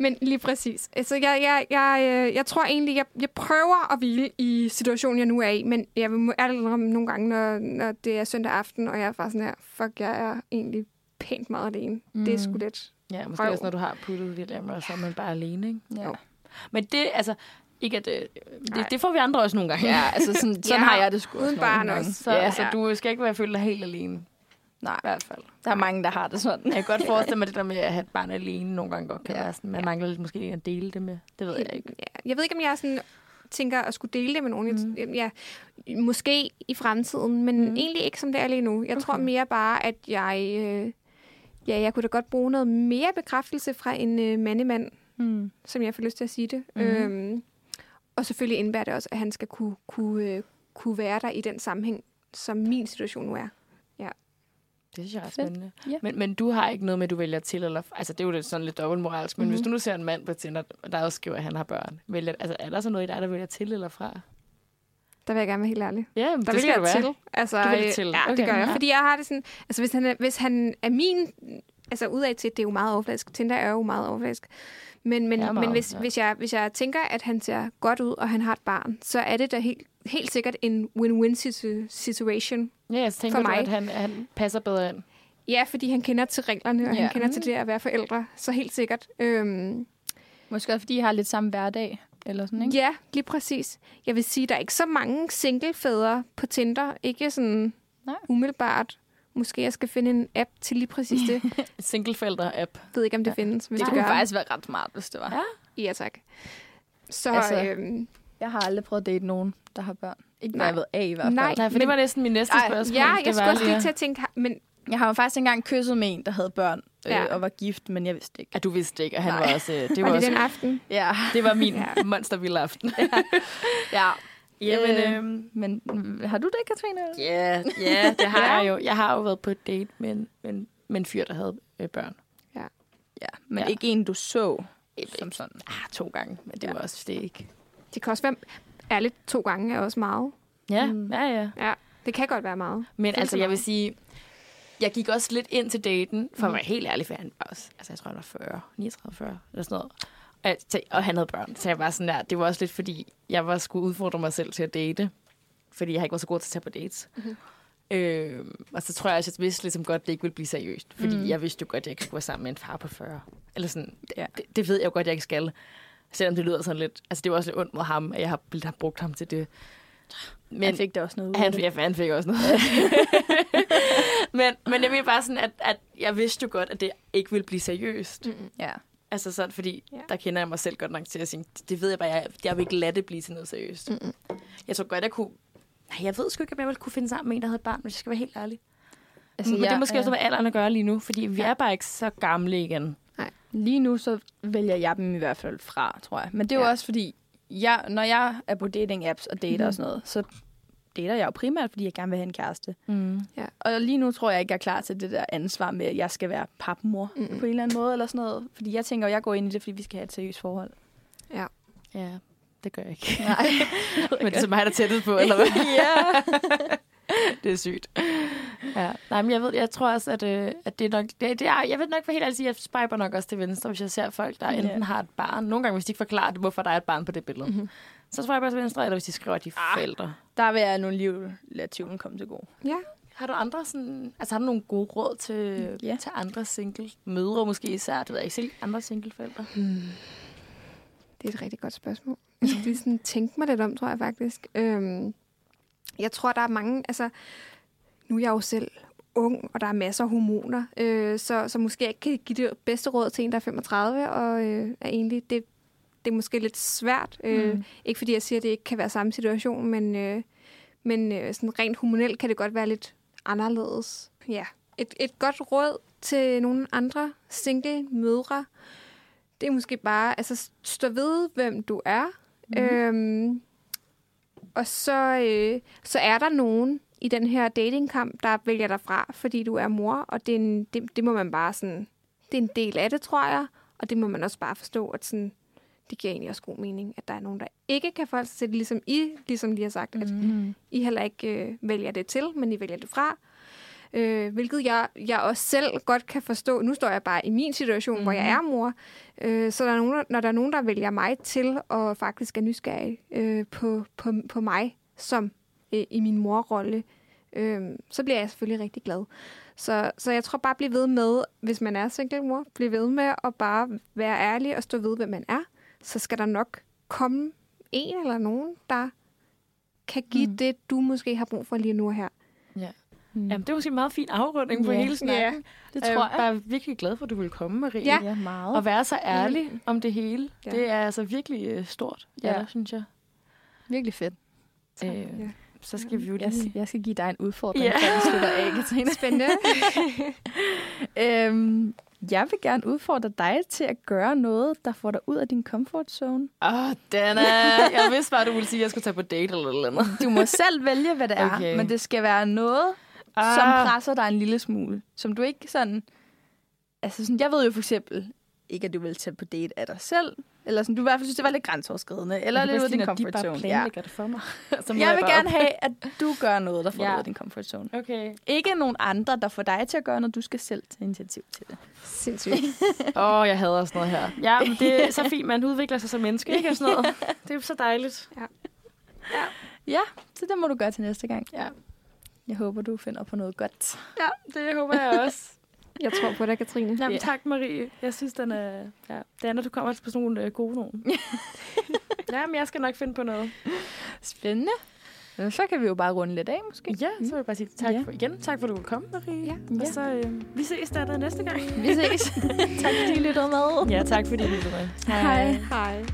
Men lige præcis. Altså, jeg, jeg, jeg, øh, jeg tror egentlig, jeg, jeg prøver at hvile i situationen, jeg nu er i, men jeg vil indrømme nogle gange, når, når det er søndag aften, og jeg er bare sådan her, fuck, jeg er egentlig pænt meget alene. Mm. Det er sgu lidt. Ja, måske Røv. også, når du har puttet og så er man bare alene, ikke? Ja. Jo. Men det, altså, ikke at det, Nej. det, det får vi andre også nogle gange. ja, altså sådan, (laughs) sådan Ja, har jeg det sgu uden også nogle gange. også. Så, Ja. ja. så du skal ikke være følt dig helt alene, Nej, i hvert fald. der er mange, der har det sådan. Jeg kan godt forestille (laughs) mig, det der med at have et barn alene nogle gange godt kan Ja. være sådan. Man mangler lidt måske at dele det med. Det ved jeg ikke. Ja, jeg ved ikke, om jeg sådan tænker at skulle dele det med nogen. Mm. Ja, måske i fremtiden, men mm. egentlig ikke som det er lige nu. Jeg okay. tror mere bare, at jeg... Øh, ja, jeg kunne da godt bruge noget mere bekræftelse fra en øh, mandemand, Mm. som jeg får lyst til at sige det. Mm. Øhm, og selvfølgelig indebærer det også, at han skal kunne, kunne, øh, kunne være der i den sammenhæng, som min situation nu er. Det synes jeg er spændende. Ja. Men, men du har ikke noget med, at du vælger til, eller... Altså, det er jo lidt sådan lidt dobbeltmoralsk. Men Mhm. mm-hmm. hvis du nu ser en mand på Tinder, der også skriver, at han har børn, vælger, altså, er der så noget i dig, der vælger til eller fra? Der vil jeg gerne være helt ærlig. Ja, Der det vil skal jeg du være. til. Altså, Du vil til. Ja, det Okay, gør jeg. ja. Fordi jeg har det sådan... Altså, hvis han er, hvis han er min... Altså, udad til, det er jo meget overfladisk. Tinder er jo meget overfladisk. Men, men, men hvis, ja. hvis, jeg, hvis jeg tænker, at han ser godt ud, og han har et barn, så er det da helt, helt sikkert en win-win situ- situation. Ja, jeg tænker For du, mig. at han, han passer bedre ind. Ja, fordi han kender til reglerne, og Ja. han kender til det at være forældre. Så helt sikkert. Øhm, Måske også, fordi I har lidt samme hverdag. Eller sådan, ikke? ja, lige præcis. Jeg vil sige, der er ikke så mange singlefædre på Tinder. Ikke sådan Nej. umiddelbart. Måske jeg skal finde en app til lige præcis det. (laughs) Singleforældre-app. ved ikke, om det findes. Hvis Det det, kunne gør, faktisk være ret smart, hvis det var. Ja. ja tak. Så Altså, øhm, Jeg har aldrig prøvet at date nogen, der har børn. Ikke Nej. jeg ved af i hvert fald. Nej. Nej, for det Men- var næsten min næste Ej, spørgsmål. ja, Det jeg skulle også lige til at tænke, men Jeg har jo faktisk engang kysset med en, der havde børn øh, Ja. og var gift, men jeg vidste ikke. At du vidste ikke, og han Nej. var også... øh, Det var var, det også, den aften? Ja. det var min Ja. monstervilde aften. ja. (laughs) Jamen, Øh, øhm, Men mm, har du det, Katrine? Ja, ja, det har (laughs) Ja. jeg jo. Jeg har jo været på et date med en, med med en fyr, der havde øh, børn. Ja, men Ja. ja. ikke en, du så som sådan. Ah, to gange, men det Ja. var også det ikke. Det kan også være, ærligt, to gange er også meget. Ja, Mm. mm. ja, ja. Ja, det kan godt være meget. Men altså, så jeg vil sige, jeg gik også lidt ind til daten, for at være helt ærlig, for han var også, altså jeg tror, han var 40, 39, 40, eller sådan noget. Tænkte, og han havde børn, så jeg var sådan der, det var også lidt fordi, jeg var skulle udfordre mig selv til at date, fordi jeg ikke været så god til at tage på dates. Mhm. Øh, og så tror jeg også, at jeg vidste ligesom godt, at det ikke ville blive seriøst. Fordi mm. jeg vidste jo godt, at jeg ikke skulle være sammen med en far på 40. Eller sådan, Ja. det, det ved jeg jo godt, at jeg ikke skal. Selvom det lyder sådan lidt... Altså, det var også lidt ondt mod ham, at jeg har, har brugt ham til det. Men han fik da også noget Han, det. ja, han fik også noget. (laughs) men, men jeg vil bare sådan, at, at jeg vidste jo godt, at det ikke ville blive seriøst. Mm. Ja. Altså sådan, fordi Ja. der kender jeg mig selv godt nok til at sige, det, ved jeg bare, jeg, jeg vil ikke lade det blive til noget seriøst. Mm-mm. Jeg tror godt, jeg kunne... Nej, jeg ved sgu ikke, om jeg ville kunne finde sammen med en, der havde et barn, hvis jeg skal være helt ærlig. Altså, men det er jeg- måske også, hvad alderen at gøre lige nu, fordi vi Ja. er bare ikke så gamle igen. Lige nu, så vælger jeg dem i hvert fald fra, tror jeg. Men det er jo Ja. også fordi, jeg, når jeg er på dating-apps og dater Mhm. og sådan noget, så dater jeg jo primært, fordi jeg gerne vil have en kæreste. Mm. Og lige nu tror jeg ikke, jeg er klar til det der ansvar med, at jeg skal være papmor mm. på en eller anden måde, eller sådan noget. Fordi jeg tænker, at jeg går ind i det, fordi vi skal have et seriøst forhold. Ja, det gør jeg ikke. (laughs) Nej. (laughs) men det er så mig, der er tættet på, eller hvad? (laughs) ja. det er sygt. Ja. Nej, men jeg ved, jeg tror også, at, øh, at det er nok... Det, det er, jeg ved nok for helt ærligt sige, at jeg spiber nok også til venstre, hvis jeg ser folk, der Ja. enten har et barn. Nogle gange, hvis de ikke forklarer det, hvorfor der er et barn på det billede. Mhm. Mm-hmm. Så swiper jeg til venstre, eller hvis de skriver, at de er Ah. forældre. Der vil jeg nogle liv lade tvivlen komme til gode. Ja. Har du andre sådan, altså har du nogle gode råd til, Ja. til andre single mødre måske især, det ved jeg ikke, selv andre single forældre? Hmm. Det er et rigtig godt spørgsmål. Jeg skal lige sådan tænke mig lidt om, tror jeg faktisk. Øhm, jeg tror, der er mange... Altså, nu er jeg jo selv ung, og der er masser af hormoner, øh, så, så måske jeg ikke kan give det bedste råd til en, der er 35, og øh, er egentlig... Det, det er måske lidt svært. Øh, Mm. Ikke fordi jeg siger, at det ikke kan være samme situation, men, øh, men øh, sådan rent hormonelt kan det godt være lidt anderledes. Ja. Et, et godt råd til nogle andre single mødre, det er måske bare, altså stå ved, hvem du er. Mm. Øhm, og så, øh, så er der nogen i den her datingkamp, der vælger dig fra, fordi du er mor, og det, er en, det, det må man bare sådan, det er en del af det, tror jeg, og det må man også bare forstå, at sådan, det giver egentlig også god mening, at der er nogen, der ikke kan forholde sig til det, ligesom I ligesom lige har sagt, at Mm. I heller ikke øh, vælger det til, men I vælger det fra. Øh, hvilket jeg, jeg også selv godt kan forstå. Nu står jeg bare i min situation, mm-hmm. hvor jeg er mor. Øh, så der er nogen, når der er nogen, der vælger mig til, og faktisk er nysgerrig øh, på, på, på mig som øh, i min morrolle, øh, så bliver jeg selvfølgelig rigtig glad. Så, så jeg tror bare, bliv ved med, hvis man er single mor, bliv ved med at bare være ærlig og stå ved, hvem man er. Så skal der nok komme en eller nogen, der kan give Mm. mm. det, du måske har brug for lige nu og her. Mm. Jamen, det er måske en meget fin afrunding på Ja. hele snakken. det jeg tror er jeg. bare virkelig glad for, at du vil komme, Marie. Ja. Ja, meget. Og være så ærlig om det hele. Ja. Det er altså virkelig øh, stort, ja. Ja. synes jeg. Virkelig fedt. Øh, Ja. så skal vi jo Jeg, lige... jeg skal give dig en udfordring, Ja. ja. før vi slutter af, Katrine. (laughs) Spændende. (laughs) øhm, jeg vil gerne udfordre dig til at gøre noget, der får dig ud af din comfort zone. Åh, oh, Dana! Jeg vidste bare, du ville sige, at jeg skulle tage på date eller noget andet. Du må selv vælge, hvad det er, Okay. men det skal være noget, ah. som presser dig en lille smule. Som du ikke sådan... Altså sådan, jeg ved jo for eksempel ikke, at du vil tage på date af dig selv. Eller sådan, du i hvert fald synes, det var lidt grænseoverskridende. Eller lidt ud af din comfort de zone. bare Ja. det for mig. Så (laughs) må Jeg vil gerne op. have, at du gør noget, der får Ja. dig ud af din comfort zone. Okay. Ikke nogen andre, der får dig til at gøre noget. Du skal selv tage initiativ til det. Sindssygt. (laughs) Åh, oh, jeg hader sådan noget her. Ja, men det er så (laughs) fint, man udvikler sig som menneske, ikke? Og sådan noget. Det er så dejligt. Ja, så det må du gøre til næste gang. Ja. Jeg håber, du finder på noget godt. Ja, det håber jeg også. Jeg tror på dig, Katrine. Jamen, Ja. tak, Marie. Jeg synes, den er... Ja, det er, når du kommer på sådan nogle øh, gode nogen. ja, (laughs) men jeg skal nok finde på noget. Spændende. Så kan vi jo bare runde lidt af, måske. Ja, så vil jeg bare sige tak Ja. for, igen. Tak for, at du ville komme, Marie. Ja. Og så øh, vi ses der næste gang. Vi ses. (laughs) tak fordi I lyttede med. Ja, tak fordi du lyttede med. Hej. Hej.